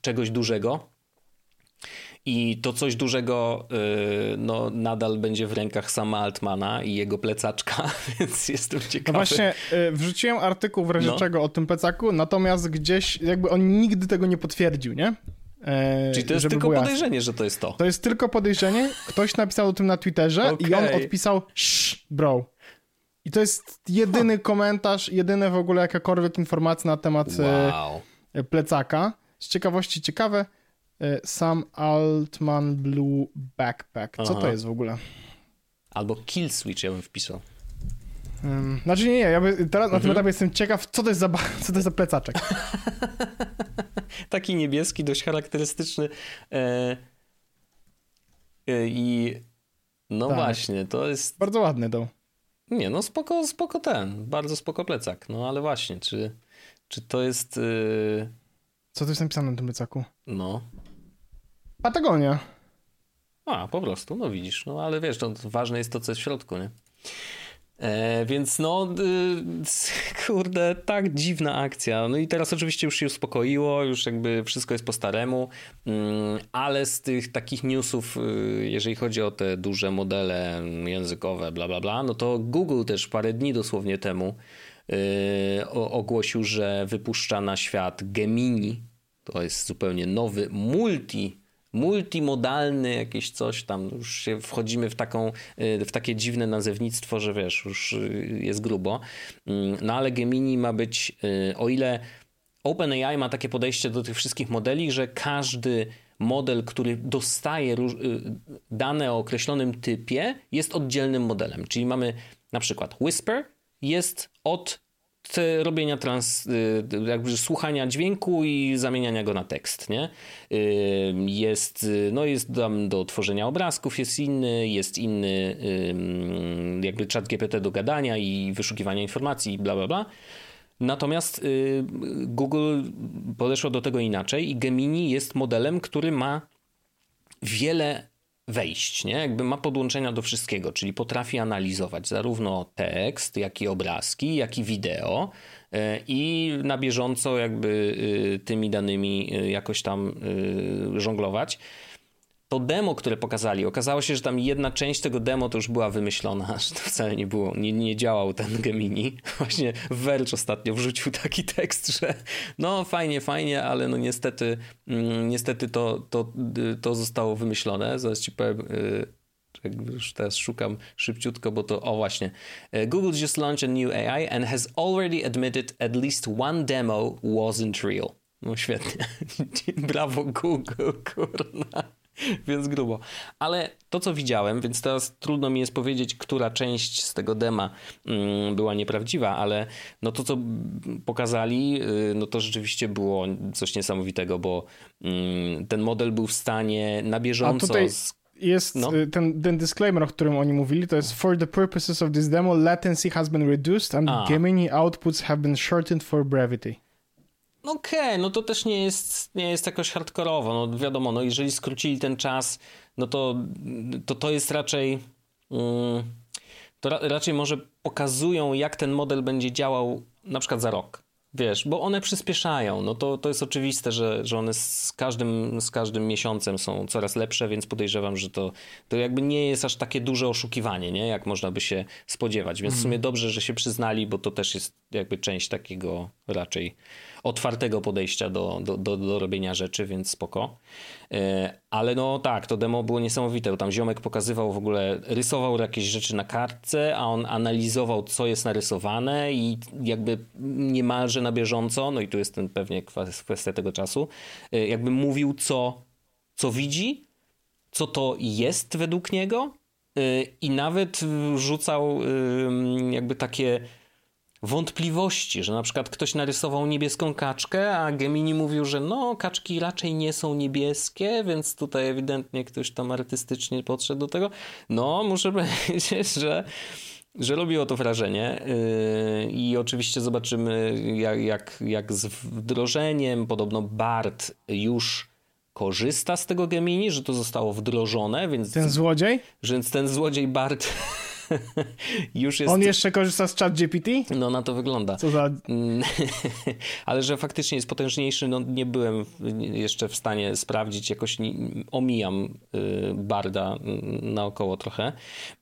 czegoś dużego. I to coś dużego yy, no, nadal będzie w rękach sama Altmana i jego plecaczka, więc jestem ciekawy. No właśnie, yy, wrzuciłem artykuł w razie no. czego o tym plecaku, natomiast gdzieś jakby on nigdy tego nie potwierdził, nie? E, Czyli to jest tylko podejrzenie, że to jest to. To jest tylko podejrzenie. Ktoś napisał o tym na Twitterze okay. i on odpisał Shh, bro. I to jest jedyny komentarz, jedyne w ogóle jakakolwiek informacja na temat e, wow. plecaka. Z ciekawości ciekawe, e, Sam Altman Blue Backpack. Co Aha. to jest w ogóle? Albo Kill Switch ja bym wpisał. Um, znaczy nie, nie, ja by, teraz na tym mhm. etapie jestem ciekaw, co to jest za, co to jest za plecaczek. Taki niebieski, dość charakterystyczny. E, e, I no tak. właśnie, to jest... Bardzo ładny to. Nie, no spoko, spoko ten, bardzo spoko plecak. No ale właśnie, czy, czy to jest... E... Co to jest napisane na tym plecaku? No. Patagonia. A, po prostu, no widzisz. No ale wiesz, to ważne jest to, co jest w środku, nie? E, więc no, y, kurde, tak dziwna akcja. No i teraz oczywiście już się uspokoiło, już jakby wszystko jest po staremu, mm, ale z tych takich newsów, y, jeżeli chodzi o te duże modele językowe, bla bla bla, no to Google też parę dni dosłownie temu y, ogłosił, że wypuszcza na świat Gemini. To jest zupełnie nowy multi multimodalny jakieś coś tam, już się wchodzimy w, taką, y, w takie dziwne nazewnictwo, że wiesz, już y, jest grubo. Mm, no ale Gemini ma być, y, o ile OpenAI ma takie podejście do tych wszystkich modeli, że każdy model, który dostaje dane o określonym typie, jest oddzielnym modelem. Czyli mamy na przykład Whisper jest od robienia trans, y, jakby słuchania dźwięku i zamieniania go na tekst, nie? Y, jest, no jest tam do tworzenia obrazków, jest inny, jest inny jakby czat GPT do gadania i wyszukiwania informacji, bla, bla, bla. Natomiast y, Google podeszło do tego inaczej i Gemini jest modelem, który ma wiele wejść, nie? Jakby ma podłączenia do wszystkiego, czyli potrafi analizować zarówno tekst, jak i obrazki, jak i wideo e, i na bieżąco jakby e, tymi danymi e, jakoś tam żonglować to demo, które pokazali, okazało się, że tam jedna część tego demo to już była wymyślona, że to wcale nie było, nie, nie działał ten Gemini. Właśnie Verge ostatnio wrzucił taki tekst, że no fajnie, fajnie, ale no niestety, mm, niestety to, to, to zostało wymyślone. Zaraz ci powiem, y, już teraz szukam szybciutko, bo to, o właśnie. Y, Google just launched a new AI and has already admitted at least one demo wasn't real. No świetnie. Brawo Google, kurna. więc grubo. Ale to, co widziałem, więc teraz trudno mi jest powiedzieć, która część z tego dema mm, była nieprawdziwa, ale no to, co pokazali, y, no to rzeczywiście było coś niesamowitego, bo mm, ten model był w stanie na bieżąco... tutaj jest no. Y, ten, ten disclaimer, o którym oni mówili, to jest for the purposes of this demo, latency has been reduced and A. Gemini outputs have been shortened for brevity. No okej, okay, no to też nie jest, nie jest jakoś hardkorowo. No wiadomo, no jeżeli skrócili ten czas, no to to, to jest raczej. Um, to ra, raczej może pokazują, jak ten model będzie działał na przykład za rok. Wiesz, bo one przyspieszają. No to, to jest oczywiste, że, że one z każdym, z każdym miesiącem są coraz lepsze, więc podejrzewam, że to, to jakby nie jest aż takie duże oszukiwanie, nie? jak można by się spodziewać. Więc w sumie mhm. dobrze, że się przyznali, bo to też jest jakby część takiego raczej otwartego podejścia do, do, do, do robienia rzeczy, więc spoko. E, ale no tak, to demo było niesamowite. Tam ziomek pokazywał w ogóle, rysował jakieś rzeczy na kartce, a on analizował, co jest narysowane i jakby niemalże na bieżąco, no i tu jest ten pewnie kwestia tego czasu, e, jakby mówił, co, co widzi, co to jest według niego e, i nawet rzucał jakby takie wątpliwości, że na przykład ktoś narysował niebieską kaczkę, a Gemini mówił, że no, kaczki raczej nie są niebieskie, więc tutaj ewidentnie ktoś tam artystycznie podszedł do tego. No, muszę powiedzieć, że że robiło to wrażenie yy, i oczywiście zobaczymy jak, jak, jak z wdrożeniem, podobno Bart już korzysta z tego Gemini, że to zostało wdrożone, więc... Ten złodziej? Więc ten złodziej Bart już jest... On jeszcze korzysta z chat GPT? No na to wygląda. Co za... Ale że faktycznie jest potężniejszy, no nie byłem jeszcze w stanie sprawdzić, jakoś omijam y, Barda naokoło trochę,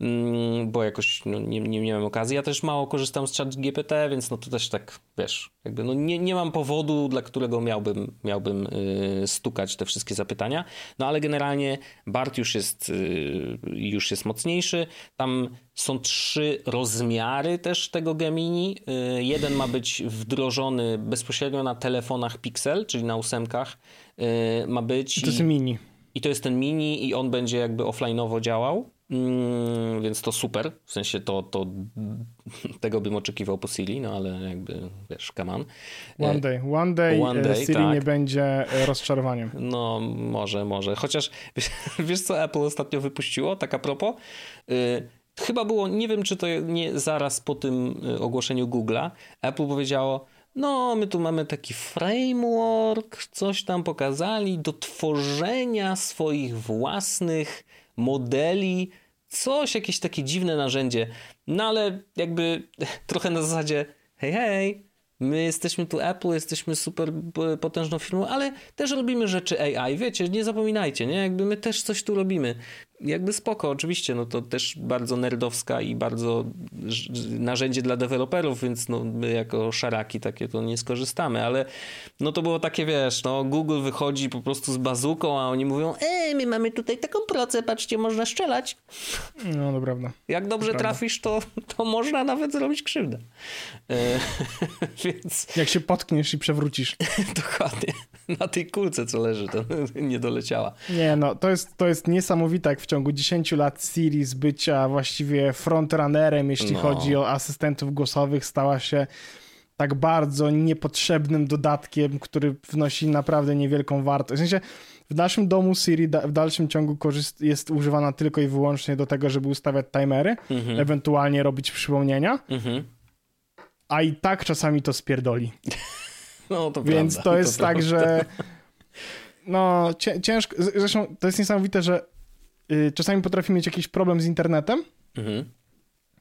mm, bo jakoś no, nie, nie miałem okazji. Ja też mało korzystam z chat GPT, więc no to też tak, wiesz, jakby no nie, nie mam powodu, dla którego miałbym, miałbym y, stukać te wszystkie zapytania, no ale generalnie Bart już jest, y, już jest mocniejszy. Tam są trzy rozmiary też tego Gemini. Y, jeden ma być wdrożony bezpośrednio na telefonach Pixel, czyli na ósemkach ma być. I to jest mini. I to jest ten mini i on będzie jakby offline'owo działał. Mm, więc to super, w sensie to, to tego bym oczekiwał po Siri, no ale jakby wiesz, come on. One day, one day, one day Siri tak. nie będzie e, rozczarowaniem. No może, może, chociaż wiesz, wiesz co Apple ostatnio wypuściło, tak a propos? Chyba było, nie wiem czy to nie zaraz po tym ogłoszeniu Google'a, Apple powiedziało, no, my tu mamy taki framework, coś tam pokazali do tworzenia swoich własnych modeli coś, jakieś takie dziwne narzędzie. No ale jakby trochę na zasadzie hej, hej, my jesteśmy tu Apple, jesteśmy super potężną firmą, ale też robimy rzeczy AI, wiecie, nie zapominajcie, nie? Jakby my też coś tu robimy jakby spoko, oczywiście, no to też bardzo nerdowska i bardzo narzędzie dla deweloperów, więc no my jako szaraki takie to nie skorzystamy, ale no to było takie, wiesz, no Google wychodzi po prostu z bazuką, a oni mówią, ej, my mamy tutaj taką procę, patrzcie, można strzelać. No, to prawda. Jak dobrze to trafisz, to, to można nawet zrobić krzywdę. E, więc... Jak się potkniesz i przewrócisz. Dokładnie. Na tej kulce, co leży, to nie doleciała. Nie, no, to jest, to jest niesamowite, jak w ciągu 10 lat Siri z bycia właściwie frontrunnerem, jeśli no. chodzi o asystentów głosowych, stała się tak bardzo niepotrzebnym dodatkiem, który wnosi naprawdę niewielką wartość. W sensie w naszym domu Siri w dalszym ciągu jest używana tylko i wyłącznie do tego, żeby ustawiać timery, mhm. ewentualnie robić przypomnienia. Mhm. A i tak czasami to spierdoli. No, to Więc prawda, to jest to tak, prawda. że no ciężko, zresztą to jest niesamowite, że y, czasami potrafi mieć jakiś problem z internetem, mhm.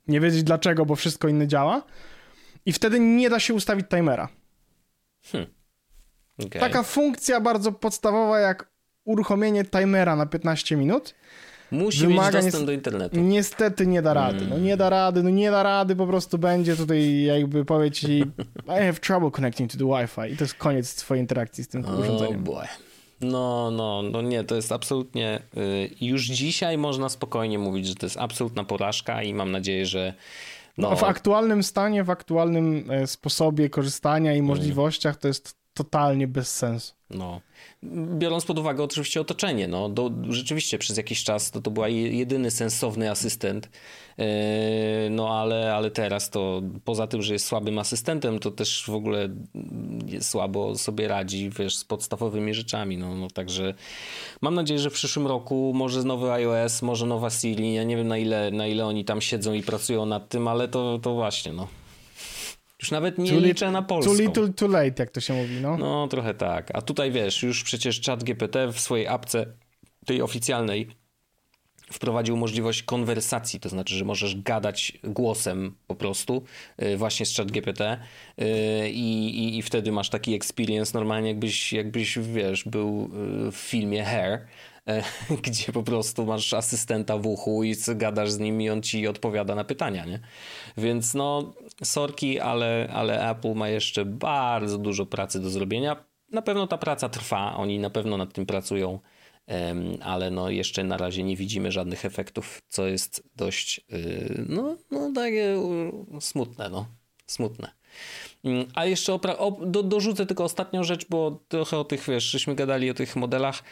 nie wiedzieć dlaczego, bo wszystko inne działa i wtedy nie da się ustawić timera. Hmm. Okay. Taka funkcja bardzo podstawowa jak uruchomienie timera na 15 minut Musi wymaga mieć dostęp do internetu. Niestety nie da rady. Mm. No nie da rady, no nie da rady, po prostu będzie tutaj jakby powiedzieć I have trouble connecting to the Wi-Fi i to jest koniec twojej interakcji z tym oh urządzeniem. Boy. No, no, no nie, to jest absolutnie. Y, już dzisiaj można spokojnie mówić, że to jest absolutna porażka i mam nadzieję, że. No, no w aktualnym stanie, w aktualnym e, sposobie korzystania i możliwościach to jest totalnie bez sensu. No. Biorąc pod uwagę oczywiście otoczenie, no, do, rzeczywiście przez jakiś czas to, to była jedyny sensowny asystent, yy, no ale, ale teraz to poza tym, że jest słabym asystentem, to też w ogóle słabo sobie radzi, wiesz, z podstawowymi rzeczami, no, no także mam nadzieję, że w przyszłym roku może nowy iOS, może nowa Siri, ja nie wiem na ile, na ile oni tam siedzą i pracują nad tym, ale to, to właśnie, no. Już nawet nie too liczę na polską. Too little, too late, jak to się mówi, no. No, trochę tak. A tutaj wiesz, już przecież chat GPT w swojej apce, tej oficjalnej, wprowadził możliwość konwersacji, to znaczy, że możesz gadać głosem po prostu y, właśnie z chat GPT y, i, i, wtedy masz taki experience normalnie jakbyś, jakbyś wiesz, był y, w filmie Hair, gdzie po prostu masz asystenta w uchu i gadasz z nim i on ci odpowiada na pytania, nie? Więc no, sorki, ale, ale Apple ma jeszcze bardzo dużo pracy do zrobienia. Na pewno ta praca trwa, oni na pewno nad tym pracują, ale no jeszcze na razie nie widzimy żadnych efektów, co jest dość, y, no, no takie smutne, no, smutne. Mm, a jeszcze o, do, dorzucę tylko ostatnią rzecz, bo trochę o tych, wiesz, żeśmy gadali o tych modelach.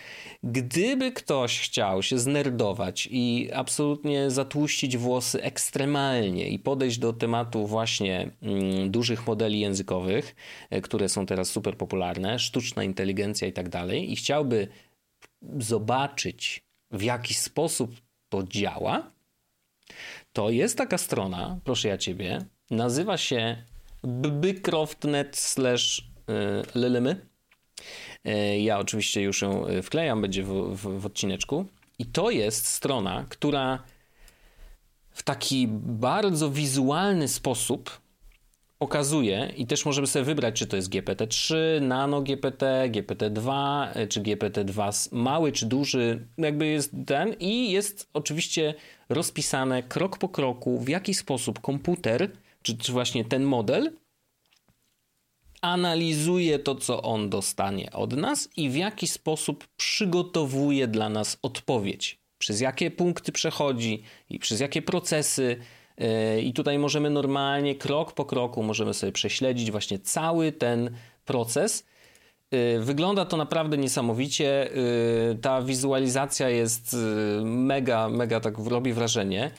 Gdyby ktoś chciał się znerdować i absolutnie zatłuścić włosy ekstremalnie i podejść do tematu właśnie mm, dużych modeli językowych, e, które są teraz super popularne, sztuczna inteligencja i tak dalej, i chciałby zobaczyć, w jaki sposób to działa, to jest taka strona, proszę ja ciebie, nazywa się bycroft.net slash y, lelymy. Y, ja oczywiście już ją y, wklejam, będzie w, w, w odcineczku. I to jest strona, która w taki bardzo wizualny sposób okazuje i też możemy sobie wybrać, czy to jest GPT-3, Nano GPT, GPT-2, e, czy GPT-2 mały czy duży, jakby jest ten i jest oczywiście rozpisane krok po kroku, w jaki sposób komputer, czy, czy właśnie ten model analizuje to, co on dostanie od nas i w jaki sposób przygotowuje dla nas odpowiedź. Przez jakie punkty przechodzi i przez jakie procesy. Yy, I tutaj możemy normalnie, krok po kroku, możemy sobie prześledzić właśnie cały ten proces. Yy, wygląda to naprawdę niesamowicie. Yy, ta wizualizacja jest mega, mega tak robi wrażenie.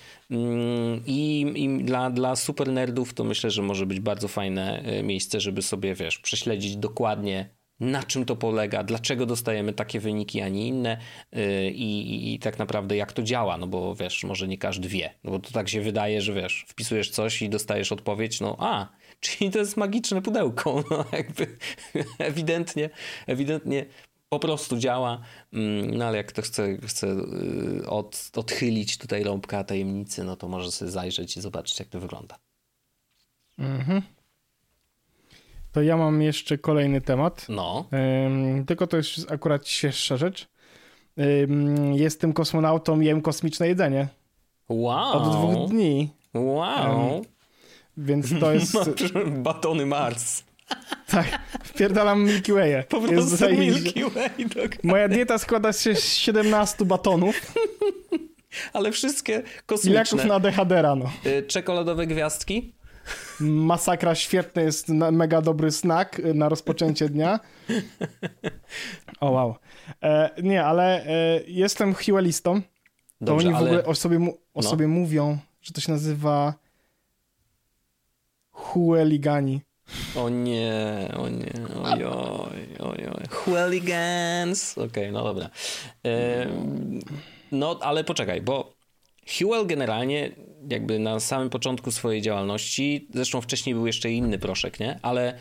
I, i dla, dla super nerdów to myślę, że może być bardzo fajne miejsce, żeby sobie, wiesz, prześledzić dokładnie na czym to polega, dlaczego dostajemy takie wyniki, a nie inne yy, i, i, tak naprawdę jak to działa, no bo wiesz, może nie każdy wie, no bo to tak się wydaje, że wiesz, wpisujesz coś i dostajesz odpowiedź, no a, czyli to jest magiczne pudełko, no jakby ewidentnie, ewidentnie po prostu działa, mm, no ale jak ktoś chce, chce y, od, odchylić tutaj rąbka tajemnicy, no to może sobie zajrzeć i zobaczyć jak to wygląda. Mhm. To ja mam jeszcze kolejny temat. No. Um, tylko to jest akurat świeższa rzecz. Um, jestem kosmonautą, jem kosmiczne jedzenie. Wow. Od dwóch dni. Wow. Um, więc to jest... Batony Mars. Tak, wpierdalam Milky Way. Po prostu tutaj... Milky Way. Tak. Moja dieta składa się z 17 batonów. Ale wszystkie kosmiczne. Leków na dehadera, no. Y, czekoladowe gwiazdki? Masakra, świetny jest mega dobry snack y, na rozpoczęcie dnia. O wow. E, nie, ale e, jestem hiłelistą. To oni w ale... ogóle o sobie, o no. sobie mówią, że to się nazywa Hueligani. O nie, o nie, oj, oj, oj. Hueligans. Okej, okay, no dobra. E, no, ale poczekaj, bo Huel generalnie jakby na samym początku swojej działalności, zresztą wcześniej był jeszcze inny proszek, nie? Ale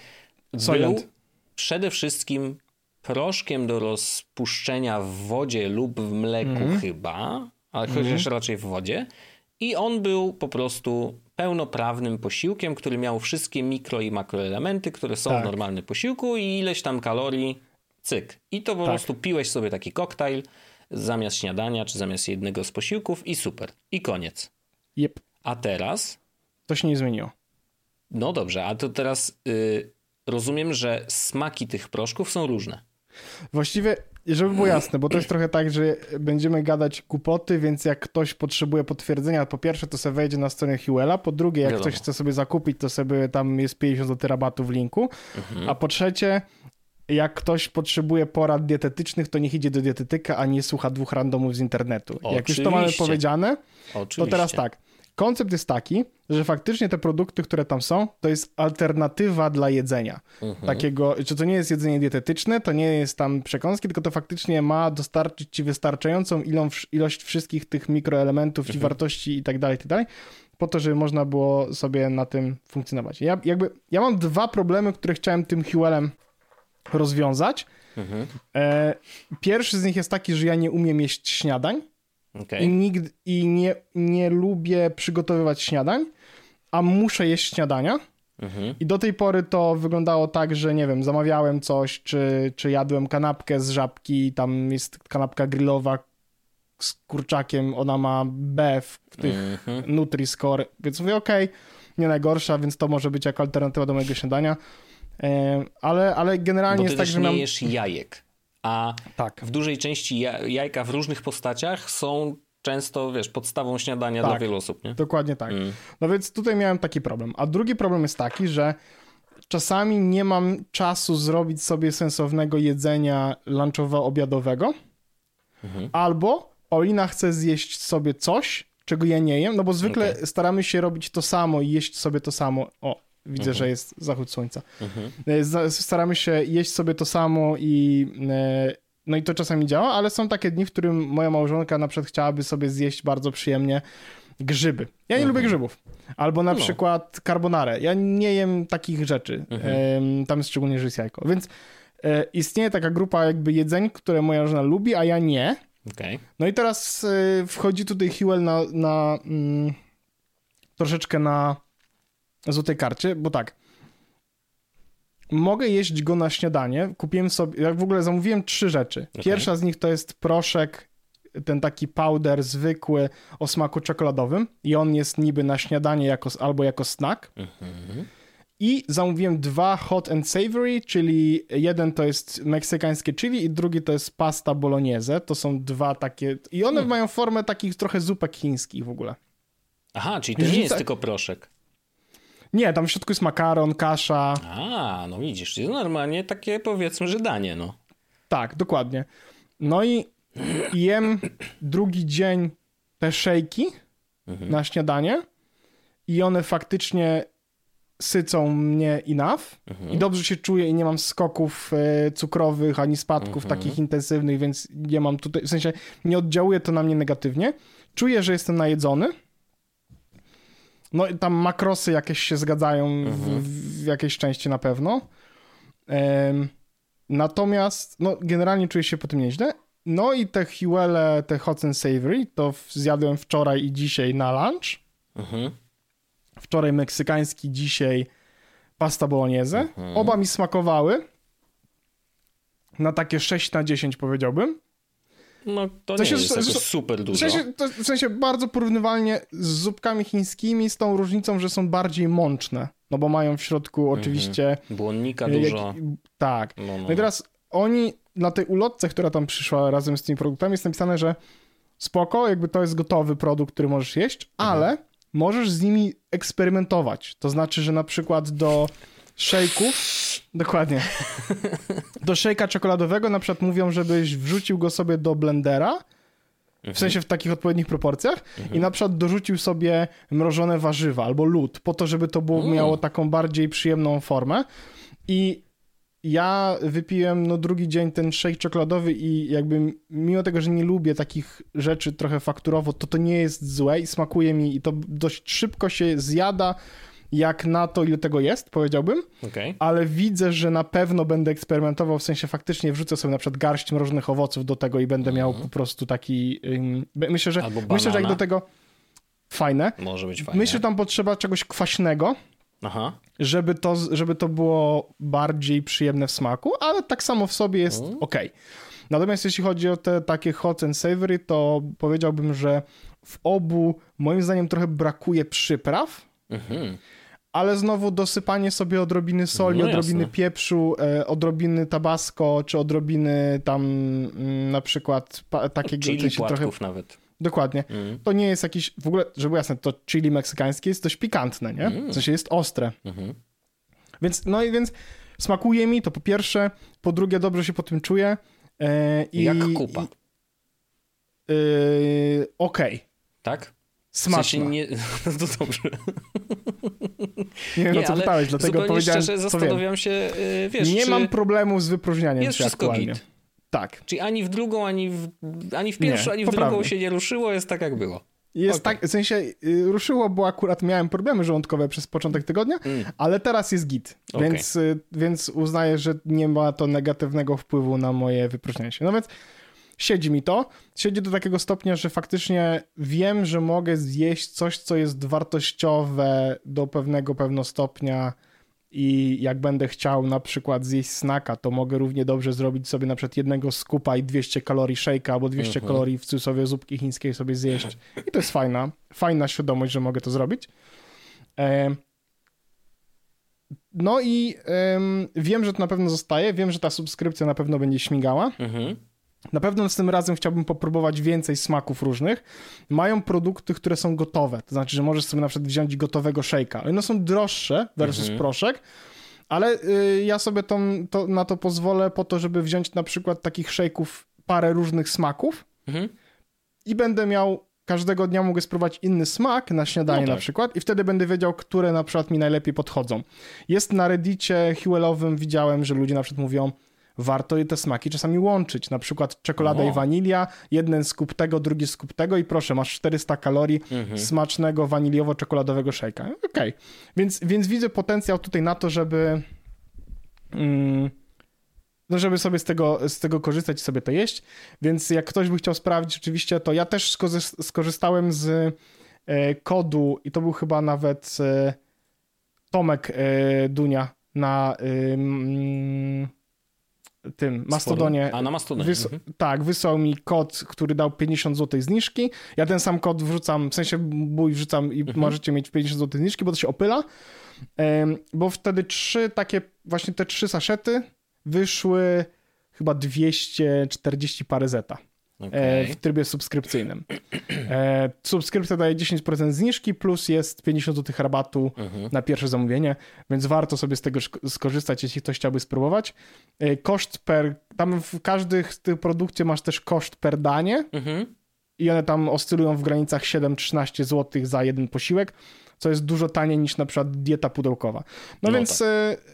Soylent. był przede wszystkim proszkiem do rozpuszczenia w wodzie lub w mleku mm. chyba, ale mm. chociaż raczej w wodzie. I on był po prostu pełnoprawnym posiłkiem, który miał wszystkie mikro i makroelementy, które są tak. w normalnym posiłku i ileś tam kalorii, cyk. I to po tak. prostu piłeś sobie taki koktajl zamiast śniadania, czy zamiast jednego z posiłków i super. I koniec. Yep. A teraz? To się nie zmieniło. No dobrze, a to teraz yy, rozumiem, że smaki tych proszków są różne. Właściwie, żeby było jasne, bo to jest trochę tak, że będziemy gadać głupoty, więc jak ktoś potrzebuje potwierdzenia, po pierwsze to sobie wejdzie na stronę Huela, po drugie jak Wiadomo. ktoś chce sobie zakupić, to sobie tam jest 50 zł rabatu w linku, mhm. a po trzecie jak ktoś potrzebuje porad dietetycznych, to niech idzie do dietetyka, a nie słucha dwóch randomów z internetu. Oczywiście. Jak już to mamy powiedziane, Oczywiście. to teraz tak. Koncept jest taki, że faktycznie te produkty, które tam są, to jest alternatywa dla jedzenia. Mhm. Takiego, czy to nie jest jedzenie dietetyczne, to nie jest tam przekąski, tylko to faktycznie ma dostarczyć ci wystarczającą ilość wszystkich tych mikroelementów mhm. i wartości i tak dalej, i tak dalej, po to, żeby można było sobie na tym funkcjonować. Ja, jakby, ja mam dwa problemy, które chciałem tym Huelem rozwiązać. Mhm. E, pierwszy z nich jest taki, że ja nie umiem jeść śniadań okay. i, nigdy, i nie, nie lubię przygotowywać śniadań, a muszę jeść śniadania. Mhm. I do tej pory to wyglądało tak, że nie wiem, zamawiałem coś, czy, czy jadłem kanapkę z żabki, tam jest kanapka grillowa z kurczakiem, ona ma B w, tych mhm. Nutri-Score, więc mówię, okej, okay, nie najgorsza, więc to może być jako alternatywa do mojego śniadania. Ale, ale generalnie Bo jest tak, że nie mam... jesz jajek, a tak. w dużej części jajka w różnych postaciach są często, wiesz, podstawą śniadania tak, dla wielu osób, nie? Dokładnie tak. Mm. No więc tutaj miałem taki problem. A drugi problem jest taki, że czasami nie mam czasu zrobić sobie sensownego jedzenia lunchowo-obiadowego, mhm. albo Olina chce zjeść sobie coś, czego ja nie jem, no bo zwykle okay. staramy się robić to samo i jeść sobie to samo. O, Widzę, mhm. że jest zachód słońca. Mhm. E, staramy się jeść sobie to samo i e, no i to czasami działa, ale są takie dni, w którym moja małżonka na przykład chciałaby sobie zjeść bardzo przyjemnie grzyby. Ja nie mhm. lubię grzybów. Albo na no. przykład carbonare. Ja nie jem takich rzeczy. Mhm. Tam jest szczególnie, że jest jajko. Więc e, istnieje taka grupa jakby jedzeń, które moja żona lubi, a ja nie. Okay. No i teraz wchodzi tutaj Hewell na, na, mm, troszeczkę na złotej karcie, bo tak, mogę jeść go na śniadanie. Kupiłem sobie, ja w ogóle zamówiłem trzy rzeczy. Okay. Pierwsza z nich to jest proszek, ten taki powder zwykły o smaku czekoladowym i on jest niby na śniadanie jako, albo jako snack. Mhm. I zamówiłem dwa hot and savory, czyli jeden to jest meksykańskie chili i drugi to jest pasta bolognese. To są dwa takie i one Hmm. mają formę takich trochę zupek chińskich w ogóle. Aha, czyli to nie jest tylko proszek. Nie, tam w środku jest makaron, kasza. A, no widzisz, czyli normalnie takie powiedzmy, że danie, no. Tak, dokładnie. No i jem drugi dzień te szejki Mhm. na śniadanie i one faktycznie sycą mnie enough Mhm. i dobrze się czuję i nie mam skoków e, cukrowych ani spadków Mhm. takich intensywnych, więc nie mam tutaj, w sensie nie oddziałuje to na mnie negatywnie. Czuję, że jestem najedzony. No i tam makrosy jakieś się zgadzają Mhm. w, w jakiejś części na pewno. Natomiast no, generalnie czuję się po tym nieźle. No i te Huele, te hot and savory, to zjadłem wczoraj i dzisiaj na lunch. Mhm. Wczoraj meksykański, dzisiaj pasta bolognese. Mhm. Oba mi smakowały. Na takie 6 na 10 powiedziałbym. No to To nie się- jest jakoś super W dużo. sensie, to, w sensie bardzo porównywalnie z zupkami chińskimi, z tą różnicą, że są bardziej mączne. No bo mają w środku oczywiście... Błonnika e, dużo. jak- tak. No, no. No i teraz oni na tej ulotce, która tam przyszła razem z tymi produktami, jest napisane, że spoko, jakby to jest gotowy produkt, który możesz jeść, ale możesz z nimi eksperymentować. To znaczy, że na przykład do szejków, dokładnie, do szejka czekoladowego na przykład mówią, żebyś wrzucił go sobie do blendera, w sensie w takich odpowiednich proporcjach i na przykład dorzucił sobie mrożone warzywa albo lód, po to, żeby to było, Mm. miało taką bardziej przyjemną formę. I ja wypiłem no drugi dzień ten shake czekoladowy i jakby mimo tego, że nie lubię takich rzeczy trochę fakturowo, to to nie jest złe i smakuje mi i to dość szybko się zjada jak na to, ile tego jest, powiedziałbym, Okej. ale widzę, że na pewno będę eksperymentował, w sensie faktycznie wrzucę sobie na przykład garść mrożonych owoców do tego i będę miał po prostu taki, ym, myślę, że myślę, że jak do tego fajne, Może być fajnie. myślę, że tam potrzeba czegoś kwaśnego, Aha. żeby to, żeby to było bardziej przyjemne w smaku, ale tak samo w sobie jest Mm. ok. Natomiast jeśli chodzi o te takie hot and savory, to powiedziałbym, że w obu moim zdaniem trochę brakuje przypraw, Mhm. Ale znowu dosypanie sobie odrobiny soli, No odrobiny jasne. pieprzu, e, odrobiny tabasco, czy odrobiny tam mm, na przykład pa, takiego... w Chili sensie płatków nawet. Dokładnie. Mhm. To nie jest jakiś, w ogóle, żeby jasne, to chili meksykańskie jest dość pikantne, nie? Mm. W sensie jest ostre. Mhm. Więc, no i więc smakuje mi to po pierwsze, po drugie dobrze się po tym czuję. E, i, Jak kupa. e, Okej. Tak? W Smaczna. sensie nie... No to dobrze. Nie wiem, Nie, o co pytałeś, dlatego powiedziałem, szczerze zastanawiam się, yy, wiesz, Nie mam problemu z wypróżnianiem jest się wszystko aktualnie. git. Tak. Czyli ani w drugą, ani w, ani w pierwszą, Nie, ani w poprawnie. drugą się nie ruszyło, jest tak jak było. Jest Okej. tak, w sensie y, ruszyło, bo akurat miałem problemy żołądkowe przez początek tygodnia, Mm. ale teraz jest git, Okej. więc, y, więc uznaję, że nie ma to negatywnego wpływu na moje wypróżnianie się. No więc siedzi mi to, siedzi do takiego stopnia, że faktycznie wiem, że mogę zjeść coś, co jest wartościowe do pewnego pewno stopnia i jak będę chciał na przykład zjeść snaka, to mogę równie dobrze zrobić sobie na przykład jednego skupa i 200 kalorii shake'a albo 200 Mhm. kalorii w cudzysłowie zupki chińskiej sobie zjeść. I to jest fajna, fajna świadomość, że mogę to zrobić. E, no i em, wiem, że to na pewno zostaje, wiem, że ta subskrypcja na pewno będzie śmigała. Mhm. Na pewno z tym razem chciałbym popróbować więcej smaków różnych. Mają produkty, które są gotowe, to znaczy, że możesz sobie na przykład wziąć gotowego shake'a. One są droższe versus Mhm. proszek, ale y, ja sobie tą, to, na to pozwolę po to, żeby wziąć na przykład takich shake'ów parę różnych smaków Mhm. i będę miał każdego dnia mogę spróbować inny smak na śniadanie No tak. na przykład i wtedy będę wiedział, które na przykład mi najlepiej podchodzą. Jest na reddicie Huelowym, widziałem, że ludzie na przykład mówią, warto je te smaki czasami łączyć, na przykład czekolada O. i wanilia, jeden skup tego, drugi skup tego i proszę, masz 400 kalorii Mhm. smacznego waniliowo-czekoladowego shake'a. Okej, więc, więc widzę potencjał tutaj na to, żeby mm, no żeby sobie z tego, z tego korzystać i sobie to jeść, więc jak ktoś by chciał sprawdzić oczywiście, to ja też skorzystałem z e, kodu i to był chyba nawet e, Tomek e, Dunia na tym Mastodonie. A na Mastodonie. Wys mhm. Tak, wysłał mi kod, który dał 50 zł zniżki. Ja ten sam kod wrzucam, w sensie mój wrzucam i mhm. możecie mieć 50 zł zniżki, bo to się opyla. Ym, bo wtedy trzy takie, właśnie te trzy saszety wyszły chyba 240 parę zeta. Okay. w trybie subskrypcyjnym. E, subskrypcja daje 10% zniżki, plus jest 50 zł rabatu mhm. na pierwsze zamówienie, więc warto sobie z tego skorzystać, jeśli ktoś chciałby spróbować. E, koszt per, tam w każdych z tych produkcji masz też koszt per danie mhm. i one tam oscylują w granicach 7-13 zł za jeden posiłek co jest dużo taniej niż na przykład dieta pudełkowa. No, no więc tak.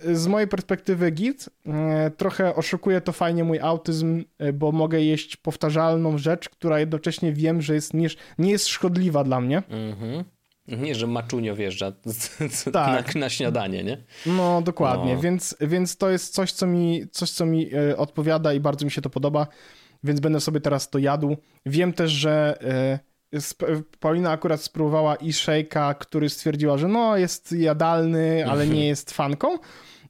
E, z mojej perspektywy git, e, trochę oszukuje to fajnie mój autyzm, e, bo mogę jeść powtarzalną rzecz, która jednocześnie wiem, że jest nie, nie jest szkodliwa dla mnie. Mhm. Nie, że maczunio wjeżdża tak. na, na, śniadanie, nie? No, dokładnie, no. Więc, więc to jest coś, co mi, coś, co mi odpowiada i bardzo mi się to podoba, więc będę sobie teraz to jadł. Wiem też, że Paulina akurat spróbowała i shake'a, który stwierdziła, że no jest jadalny, ale nie jest fanką.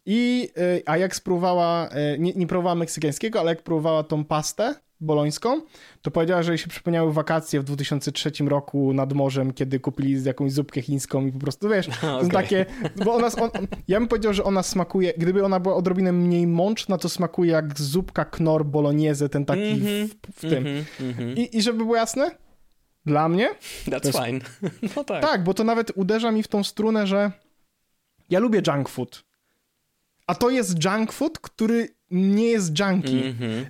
I, y, a jak spróbowała, y, nie, nie próbowała meksykańskiego, ale jak próbowała tą pastę bolońską, to powiedziała, że jej się przypomniały wakacje w 2003 roku nad morzem, kiedy kupili jakąś zupkę chińską i po prostu, wiesz, okay. takie, bo ona, on, ja bym powiedział, że ona smakuje, gdyby ona była odrobinę mniej mączna, to smakuje jak zupka knor bolognese, ten taki mm -hmm, w, w, tym. Mm -hmm. I, I żeby było jasne, dla mnie. That's jest... fine. No tak. Tak, bo to nawet uderza mi w tą strunę, że ja lubię junk food. A to jest junk food, który nie jest junky. Mm -hmm.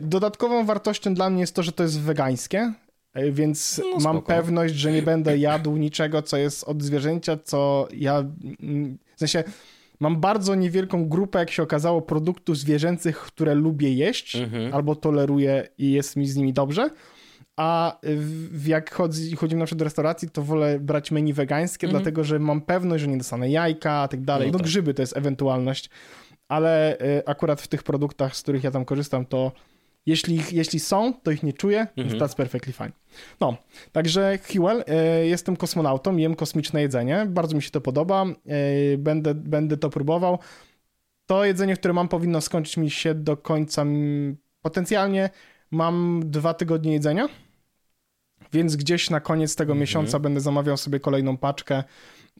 Dodatkową wartością dla mnie jest to, że to jest wegańskie, y, więc no, mam pewność, że nie będę jadł niczego, co jest od zwierzęcia, co ja. Mm, w sensie. Mam bardzo niewielką grupę, jak się okazało, produktów zwierzęcych, które lubię jeść mm -hmm. albo toleruję i jest mi z nimi dobrze a jak chodzi, chodzimy na przykład do restauracji, to wolę brać menu wegańskie, mm. dlatego że mam pewność, że nie dostanę jajka, i tak dalej. No, no tak. grzyby to jest ewentualność, ale y, akurat w tych produktach, z których ja tam korzystam, to jeśli, jeśli są, to ich nie czuję, mm -hmm. that's perfectly fine. No, także Hewell, y, jestem kosmonautą, jem kosmiczne jedzenie, bardzo mi się to podoba, y, będę, będę to próbował. To jedzenie, które mam, powinno skończyć mi się do końca, potencjalnie mam dwa tygodnie jedzenia, więc gdzieś na koniec tego mhm. miesiąca będę zamawiał sobie kolejną paczkę.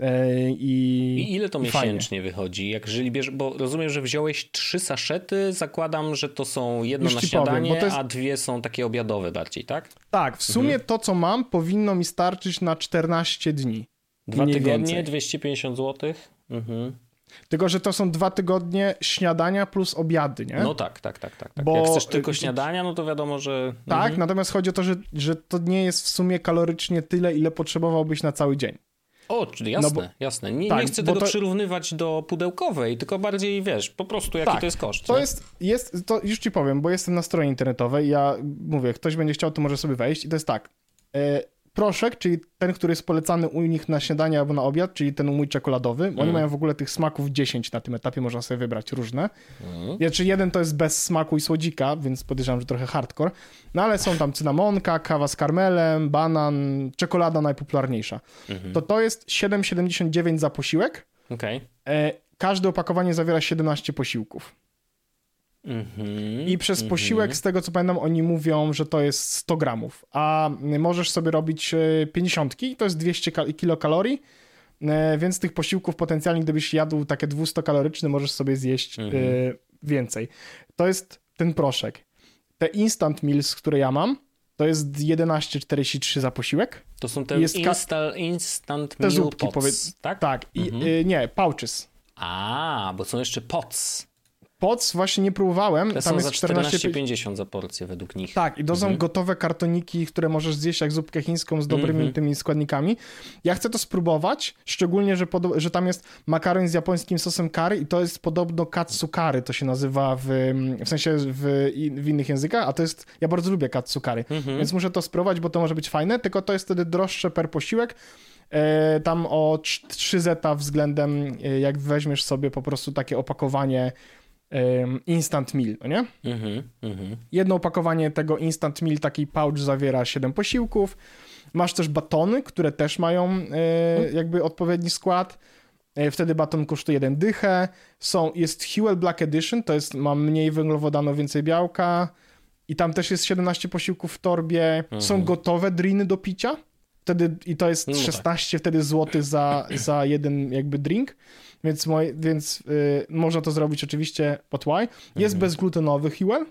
E, I, I ile to miesięcznie wychodzi? Jak jeżeli bierz, bo rozumiem, że wziąłeś trzy saszety, zakładam, że to są jedno na śniadanie, powiem, jest... a dwie są takie obiadowe bardziej, tak? Tak, w sumie mhm. to, co mam, powinno mi starczyć na 14 dni. Dwa tygodnie, więcej. 250 zł? Mhm. Tylko, że to są dwa tygodnie śniadania plus obiady, nie? No tak, tak, tak, tak. tak. Bo... Jak chcesz tylko śniadania, no to wiadomo, że... Tak, mhm. natomiast chodzi o to, że, że to nie jest w sumie kalorycznie tyle, ile potrzebowałbyś na cały dzień. O, czyli jasne, no bo, jasne. Nie, tak, nie chcę tego to... przyrównywać do pudełkowej, tylko bardziej, wiesz, po prostu jaki tak, to jest koszt. To nie? jest, jest, to już ci powiem, bo jestem na stronie internetowej, ja mówię, ktoś będzie chciał, to może sobie wejść i to jest tak, proszek, czyli ten, który jest polecany u nich na śniadanie albo na obiad, czyli ten mój czekoladowy. Mm. Oni mają w ogóle tych smaków 10 na tym etapie, można sobie wybrać różne. Mm. Znaczy jeden to jest bez smaku i słodzika, więc podejrzewam, że trochę hardcore. No ale są tam cynamonka, kawa z karmelem, banan, czekolada najpopularniejsza. Mm -hmm. To to jest 7,79 za posiłek. Okay. E, każde opakowanie zawiera 17 posiłków. Mm-hmm, I przez mm-hmm. posiłek, z tego co pamiętam, oni mówią, że to jest 100 gramów, a możesz sobie robić 50 i to jest 200 kilokalorii, e, więc tych posiłków potencjalnie, gdybyś jadł takie 200-kaloryczne, możesz sobie zjeść mm-hmm. więcej. To jest ten proszek. Te instant meals, które ja mam, to jest 11,43 za posiłek. To są te jest insta, instant te meal zupki, powiedz, tak? Tak, i, nie, pouches. A, bo są jeszcze pots. Poc właśnie nie próbowałem. Tam są jest za 14,50 za porcję według nich. Tak, i to mhm. są gotowe kartoniki, które możesz zjeść jak zupkę chińską z dobrymi mhm. tymi składnikami. Ja chcę to spróbować, szczególnie, że, że tam jest makaron z japońskim sosem curry i to jest podobno katsu curry, to się nazywa w, w sensie w, w innych językach, a to jest, ja bardzo lubię katsu curry, mhm. więc muszę to spróbować, bo to może być fajne, tylko to jest wtedy droższe per posiłek, e, tam o 3 zeta względem, e, jak weźmiesz sobie po prostu takie opakowanie instant meal, no nie? Mm -hmm. Jedno opakowanie tego instant meal, taki pouch zawiera 7 posiłków. Masz też batony, które też mają e, jakby odpowiedni skład. E, Wtedy baton kosztuje jeden dychę. Są, jest Huel Black Edition, to jest, ma mniej węglowodanu, więcej białka. I tam też jest 17 posiłków w torbie. Są gotowe driny do picia. Wtedy, I to jest No tak. 16 wtedy złotych za, za jeden jakby drink. Więc, moj, więc y, można to zrobić oczywiście pod why. Jest bezglutenowy Huel.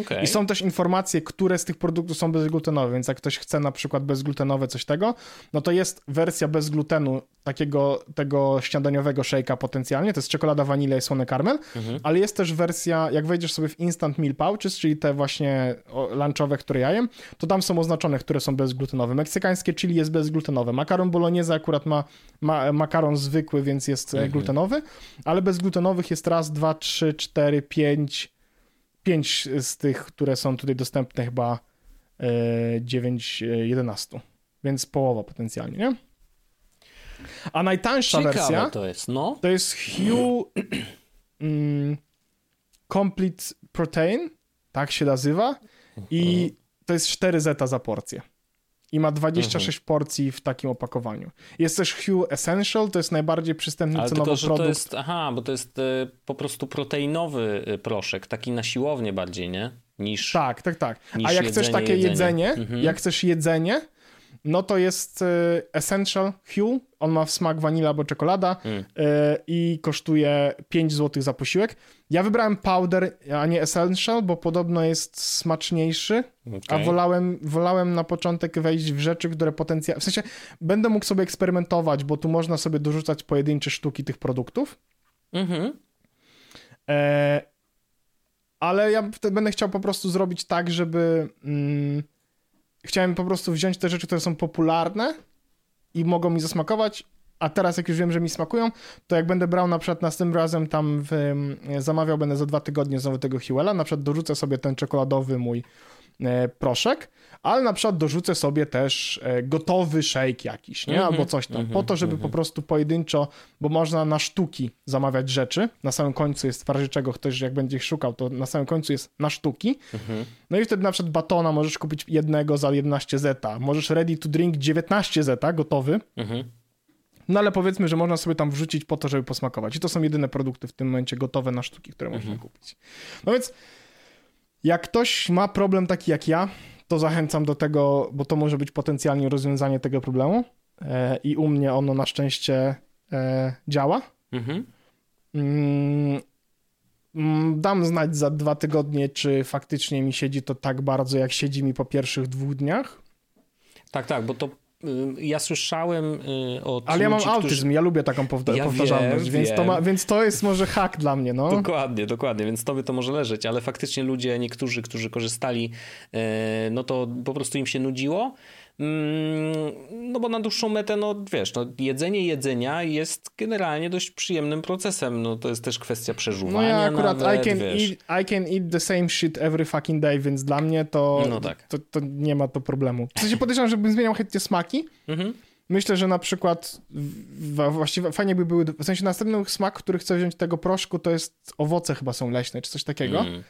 Okej. I są też informacje, które z tych produktów są bezglutenowe, więc jak ktoś chce na przykład bezglutenowe coś tego, no to jest wersja bez glutenu takiego tego śniadaniowego shake'a potencjalnie, to jest czekolada, wanilia i słony karmel, ale jest też wersja, jak wejdziesz sobie w Instant Meal Pouches, czyli te właśnie lunchowe, które ja jem, to tam są oznaczone, które są bezglutenowe. Meksykańskie chili jest bezglutenowe. Makaron bolognese akurat ma, ma makaron zwykły, więc jest e, glutenowy, ale bezglutenowych jest raz, dwa, trzy, cztery, pięć, pięć z tych, które są tutaj dostępne chyba e, 9, e, 11. Więc połowa potencjalnie, nie? A najtańsza Ciekawe wersja to jest, no. to jest Hue mm, Complete Protein, tak się nazywa. I to jest 4 zeta za porcję. I ma 26 porcji w takim opakowaniu. Jest też Hue Essential, to jest najbardziej przystępny Ale cenowo tylko, że produkt. to jest, aha, bo to jest e, po prostu proteinowy e, proszek, taki na siłownię bardziej, nie? Niż... Tak, tak, tak. A jak chcesz takie jedzenie. jedzenie, Mhm. jak chcesz jedzenie, no to jest e, Essential Hue. On ma w smak wanila albo czekolada Mm. e, i kosztuje 5 zł za posiłek. Ja wybrałem powder, a nie Essential, bo podobno jest smaczniejszy, a Okej. wolałem, wolałem na początek wejść w rzeczy, które potencjalnie... W sensie będę mógł sobie eksperymentować, bo tu można sobie dorzucać pojedyncze sztuki tych produktów. Mhm. E, ale ja będę chciał po prostu zrobić tak, żeby. Mm, chciałem po prostu wziąć te rzeczy, które są popularne i mogą mi zasmakować. A teraz, jak już wiem, że mi smakują, to jak będę brał na przykład następnym razem tam w, zamawiał będę za dwa tygodnie znowu tego Huela, na przykład dorzucę sobie ten czekoladowy mój e, proszek, ale na przykład dorzucę sobie też e, gotowy shake jakiś, nie? Mhm, Albo coś tam, mhm, po to, żeby po prostu pojedynczo, bo można na sztuki zamawiać rzeczy, na samym końcu jest razie czego ktoś jak będzie ich szukał, to na samym końcu jest na sztuki, Mhm. no i wtedy na przykład batona możesz kupić jednego za 11 zeta, możesz ready to drink 19 zeta, gotowy, Mhm. No ale powiedzmy, że można sobie tam wrzucić po to, żeby posmakować. I to są jedyne produkty w tym momencie gotowe na sztuki, które można kupić. No więc jak ktoś ma problem taki jak ja, to zachęcam do tego, bo to może być potencjalnie rozwiązanie tego problemu. E, I u mnie ono na szczęście e, działa. Mhm. Mm, mm, Dam znać za dwa tygodnie, czy faktycznie mi siedzi to tak bardzo, jak siedzi mi po pierwszych dwóch dniach. Tak, tak, bo to ja słyszałem y, od Ale ja mam ludzi, autyzm, którzy... ja lubię taką powta- Ja powtarzalność, wiem, więc, to wiem. ma, więc to jest może hak dla mnie, no. Dokładnie, dokładnie, więc tobie to może leżeć, ale faktycznie ludzie, niektórzy, którzy korzystali, e, no to po prostu im się nudziło. Mm, No bo na dłuższą metę, no wiesz, no, jedzenie jedzenia jest generalnie dość przyjemnym procesem. No to jest też kwestia No przeżuwania. ja akurat nawet, I, can wiesz. eat, I can eat the same shit every fucking day, więc dla mnie to, No tak. to, to nie ma to problemu. W sensie podejrzewam, żebym zmieniał chętnie smaki. Mhm. Myślę, że na przykład właściwie fajnie by były, w sensie następny smak, który chcę wziąć tego proszku, to jest owoce chyba są leśne, czy coś takiego. Mm.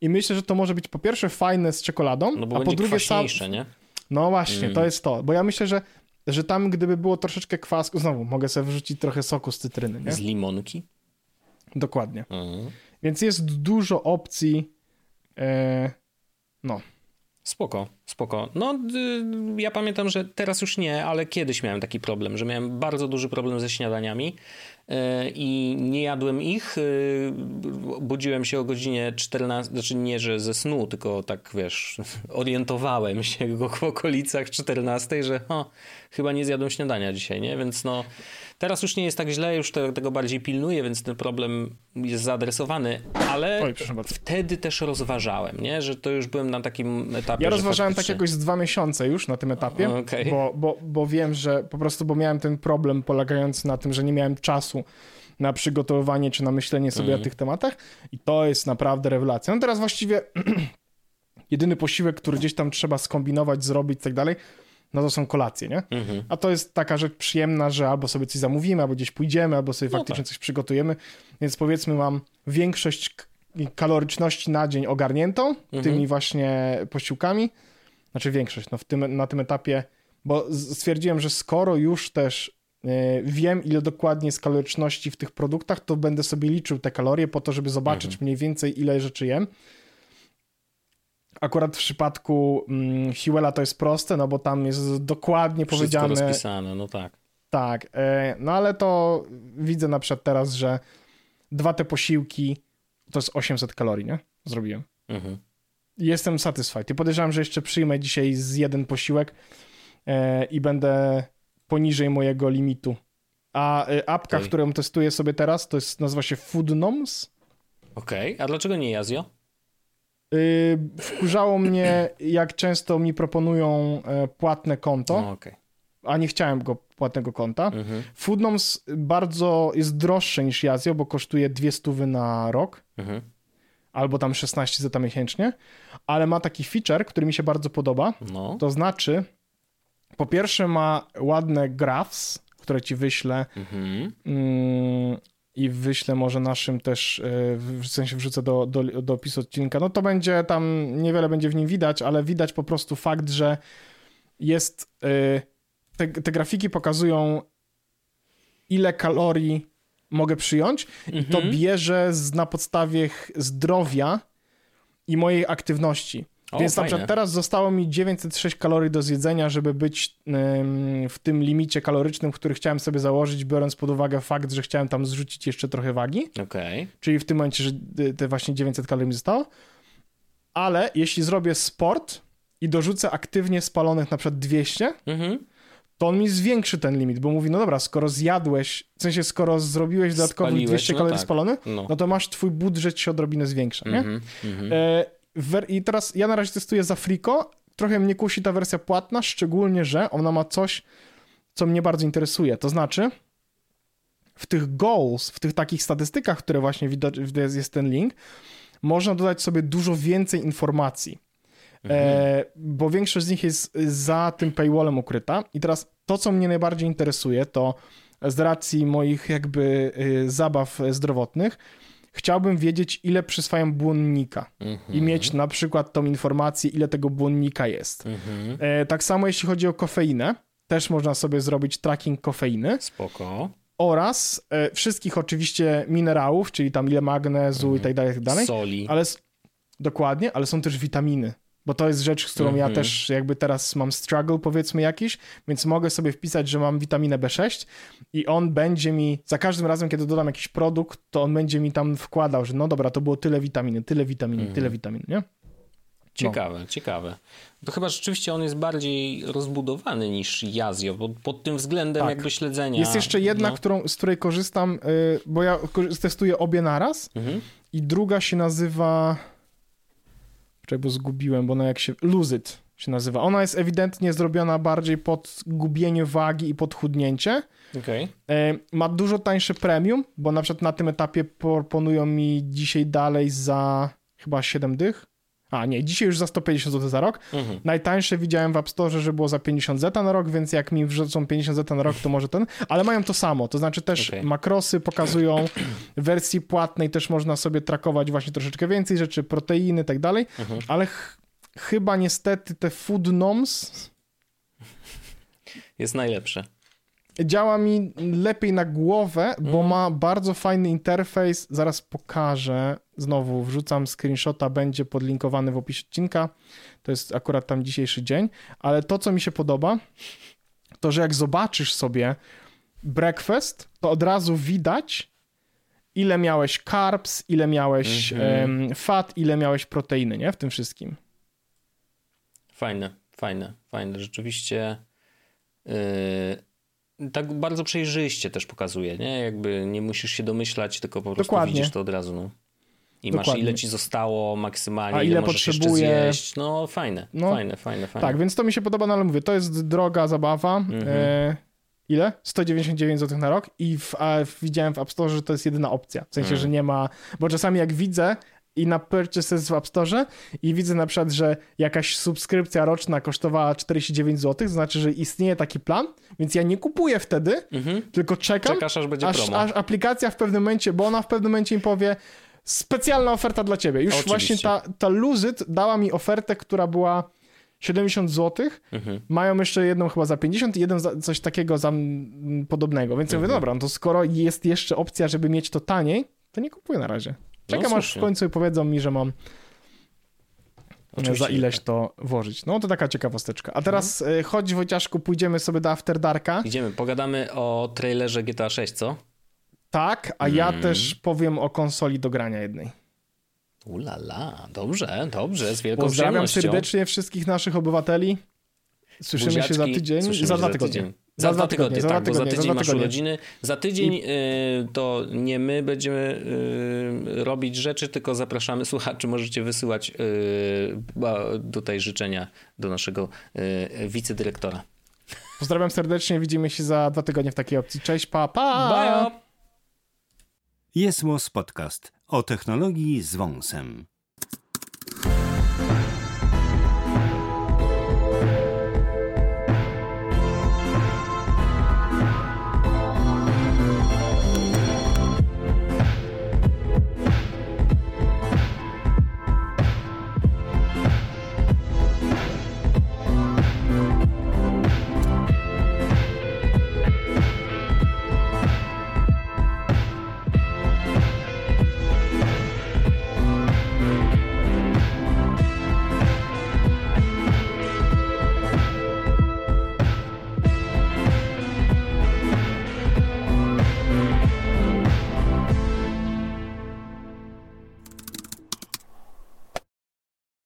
I myślę, że to może być po pierwsze fajne z czekoladą, No a po drugie sam... nie? No właśnie, Mm. to jest to. Bo ja myślę, że, że tam gdyby było troszeczkę kwasku, znowu mogę sobie wrzucić trochę soku z cytryny, nie? Z limonki. Dokładnie. Mhm. Więc jest dużo opcji. E, no. Spoko, spoko. No, y, ja pamiętam, że teraz już nie, ale kiedyś miałem taki problem, że miałem bardzo duży problem ze śniadaniami y, i nie jadłem ich. y, Budziłem się o godzinie 14, znaczy nie, że ze snu, tylko tak, wiesz, orientowałem się w okolicach 14, że o, chyba nie zjadłem śniadania dzisiaj, nie? Więc no, teraz już nie jest tak źle, już te, tego bardziej pilnuję, więc ten problem jest zaadresowany, ale Oj, wtedy też rozważałem, nie? Że to już byłem na takim etapie, Ja że rozważałem tak jakoś z dwa miesiące już na tym etapie, Okej. bo, bo, bo wiem, że po prostu, bo miałem ten problem polegający na tym, że nie miałem czasu na przygotowywanie czy na myślenie sobie Mhm. o tych tematach i to jest naprawdę rewelacja. No teraz właściwie jedyny posiłek, który gdzieś tam trzeba skombinować, zrobić i tak dalej, no to są kolacje, nie? Mhm. A to jest taka rzecz przyjemna, że albo sobie coś zamówimy, albo gdzieś pójdziemy, albo sobie No faktycznie tak. coś przygotujemy. Więc powiedzmy, mam większość kaloryczności na dzień ogarniętą Mhm. tymi właśnie posiłkami. Znaczy większość, no w tym, na tym etapie, bo stwierdziłem, że skoro już też e, wiem, ile dokładnie jest kaloryczności w tych produktach, to będę sobie liczył te kalorie po to, żeby zobaczyć mhm. mniej więcej, ile rzeczy jem. Akurat w przypadku mm, Hewella to jest proste, no bo tam jest dokładnie Wszystko powiedziane. rozpisane, no tak. Tak, e, no ale to widzę na przykład teraz, że dwa te posiłki to jest 800 kalorii, nie? Zrobiłem. Mhm. Jestem satisfied. I podejrzewam, że jeszcze przyjmę dzisiaj z jeden posiłek e, i będę poniżej mojego limitu. A e, apka, okay. którą testuję sobie teraz, to jest, nazywa się Foodnoms. Okej, okay. a dlaczego nie Jazio? Yy, wkurzało mnie, jak często mi proponują e, płatne konto. No, okay. A nie chciałem go płatnego konta. Mhm. Foodnoms bardzo jest droższe niż Jazio, bo kosztuje 200 na rok. Mhm. Albo tam 16 zeta miesięcznie, ale ma taki feature, który mi się bardzo podoba. No. To znaczy, po pierwsze ma ładne graphs, które ci wyślę. Mhm. Mm, i wyślę może naszym też, e, w sensie wrzucę do, do, do opisu odcinka, no to będzie tam, niewiele będzie w nim widać, ale widać po prostu fakt, że jest, e, te, te grafiki pokazują ile kalorii mogę przyjąć mhm. i to mhm. bierze z, na podstawie zdrowia i mojej aktywności. O, Więc fajne. na przykład teraz zostało mi 906 kalorii do zjedzenia, żeby być w tym limicie kalorycznym, który chciałem sobie założyć, biorąc pod uwagę fakt, że chciałem tam zrzucić jeszcze trochę wagi. Okay. Czyli w tym momencie, że te właśnie 900 kalorii mi zostało. Ale jeśli zrobię sport i dorzucę aktywnie spalonych na przykład 200, mhm. To on mi zwiększy ten limit, bo mówi, no dobra, skoro zjadłeś, w sensie skoro zrobiłeś dodatkowo 200 no kalorii tak. spalonych, no. no. to masz twój budżet się odrobinę zwiększa, nie? Mhm, mhm. E i teraz ja na razie testuję za Friko. Trochę mnie kusi ta wersja płatna, szczególnie, że ona ma coś, co mnie bardzo interesuje. To znaczy, w tych goals, w tych takich statystykach, które właśnie widać, jest ten link, można dodać sobie dużo więcej informacji. Mhm. E, bo większość z nich jest za tym paywallem ukryta. I teraz to, co mnie najbardziej interesuje, to z racji moich jakby y, zabaw zdrowotnych, chciałbym wiedzieć, ile przyswajam błonnika mm -hmm. i mieć na przykład tą informację, ile tego błonnika jest. Mm -hmm. e, tak samo jeśli chodzi o kofeinę, też można sobie zrobić tracking kofeiny. Spoko. Oraz e, wszystkich oczywiście minerałów, czyli tam ile magnezu mm i tak dalej, i tak dalej. Soli. Ale, dokładnie, ale są też witaminy bo to jest rzecz, z którą mm -hmm. ja mhm. też jakby teraz mam struggle powiedzmy jakiś, więc mogę sobie wpisać, że mam witaminę B6 i on będzie mi, za każdym razem, kiedy dodam jakiś produkt, to on będzie mi tam wkładał, że no dobra, to było tyle witaminy, tyle witaminy, mm -hmm. tyle witaminy, nie? Ciekawe, no. ciekawe. To chyba rzeczywiście on jest bardziej rozbudowany niż Jazio, bo pod tym względem tak. jakby śledzenia. Jest jeszcze jedna, no. którą, z której korzystam, yy, bo ja testuję obie naraz mhm. i druga się nazywa Czekaj, bo zgubiłem, bo ona jak się... Lose It się nazywa. Ona jest ewidentnie zrobiona bardziej pod gubienie wagi i pod chudnięcie. Okay. E, ma dużo tańsze premium, bo na przykład na tym etapie proponują mi dzisiaj dalej za chyba 7 dych. A nie, dzisiaj już za 150 zł za rok. Mhm. Najtańsze widziałem w App Store, że było za 50 zeta na rok, więc jak mi wrzucą 50 zeta na rok, to może ten. Ale mają to samo, to znaczy też okay. makrosy pokazują, w wersji płatnej też można sobie trakować właśnie troszeczkę więcej rzeczy, proteiny i tak dalej, mhm. ale ch chyba niestety te food noms jest najlepsze działa mi lepiej na głowę, bo mm. ma bardzo fajny interfejs. Zaraz pokażę. Znowu wrzucam screenshota, będzie podlinkowany w opisie odcinka. To jest akurat tam dzisiejszy dzień. Ale to, co mi się podoba, to że jak zobaczysz sobie breakfast, to od razu widać, ile miałeś carbs, ile miałeś mm -hmm. um, fat, ile miałeś proteiny, nie? W tym wszystkim. Fajne, fajne, fajne. Rzeczywiście. Yy tak bardzo przejrzyście też pokazuje, nie? Jakby nie musisz się domyślać, tylko po prostu Dokładnie. widzisz to od razu, no. I Dokładnie. masz ile ci zostało maksymalnie, A ile, ile potrzebuje... No fajne, no, fajne, fajne, fajne. Tak, więc to mi się podoba, no ale mówię, to jest droga zabawa. Mhm. E, ile? 199 zł na rok i w, widziałem w App Store, że to jest jedyna opcja. W sensie, mhm. że nie ma, bo czasami jak widzę, i na purchases w App Store i widzę na przykład, że jakaś subskrypcja roczna kosztowała 49 zł, to znaczy, że istnieje taki plan, więc ja nie kupuję wtedy, mhm. tylko czekam, Czekasz, aż, będzie aż, aż aplikacja w pewnym momencie, bo ona w pewnym momencie mi powie specjalna oferta dla ciebie. Już Oczywiście. właśnie ta, ta Luzit dała mi ofertę, która była 70 zł, Mhm. mają jeszcze jedną chyba za 50 i jeden za coś takiego za podobnego. Więc ja mówię, Mhm. dobra, no to skoro jest jeszcze opcja, żeby mieć to taniej, to nie kupuję na razie. Czekam aż w końcu powiedzą mi, że mam Oczywiście, za ileś tak. to włożyć. No to taka ciekawosteczka. A teraz Mhm. y, chodź Wojciaszku, pójdziemy sobie do After Darka. Idziemy, pogadamy o trailerze GTA 6, co? Tak, a ja Mhm. też powiem o konsoli do grania jednej. Ulala, dobrze, dobrze, z wielką Pozdrawiam przyjemnością. serdecznie wszystkich naszych obywateli. Słyszymy się za Buziaczki. tydzień, za się dwa tygodnie. Za, dwa tygodnie, za tak, dwa bo za tygodnie, tydzień za masz tygodnie. urodziny. Za tydzień y, to nie my będziemy y, robić rzeczy, tylko zapraszamy słuchaczy. Możecie wysyłać y, tutaj życzenia do naszego y, wicedyrektora. Pozdrawiam serdecznie, widzimy się za dwa tygodnie w takiej opcji. Cześć, pa, pa! Bye! Jest Podcast o technologii z wąsem.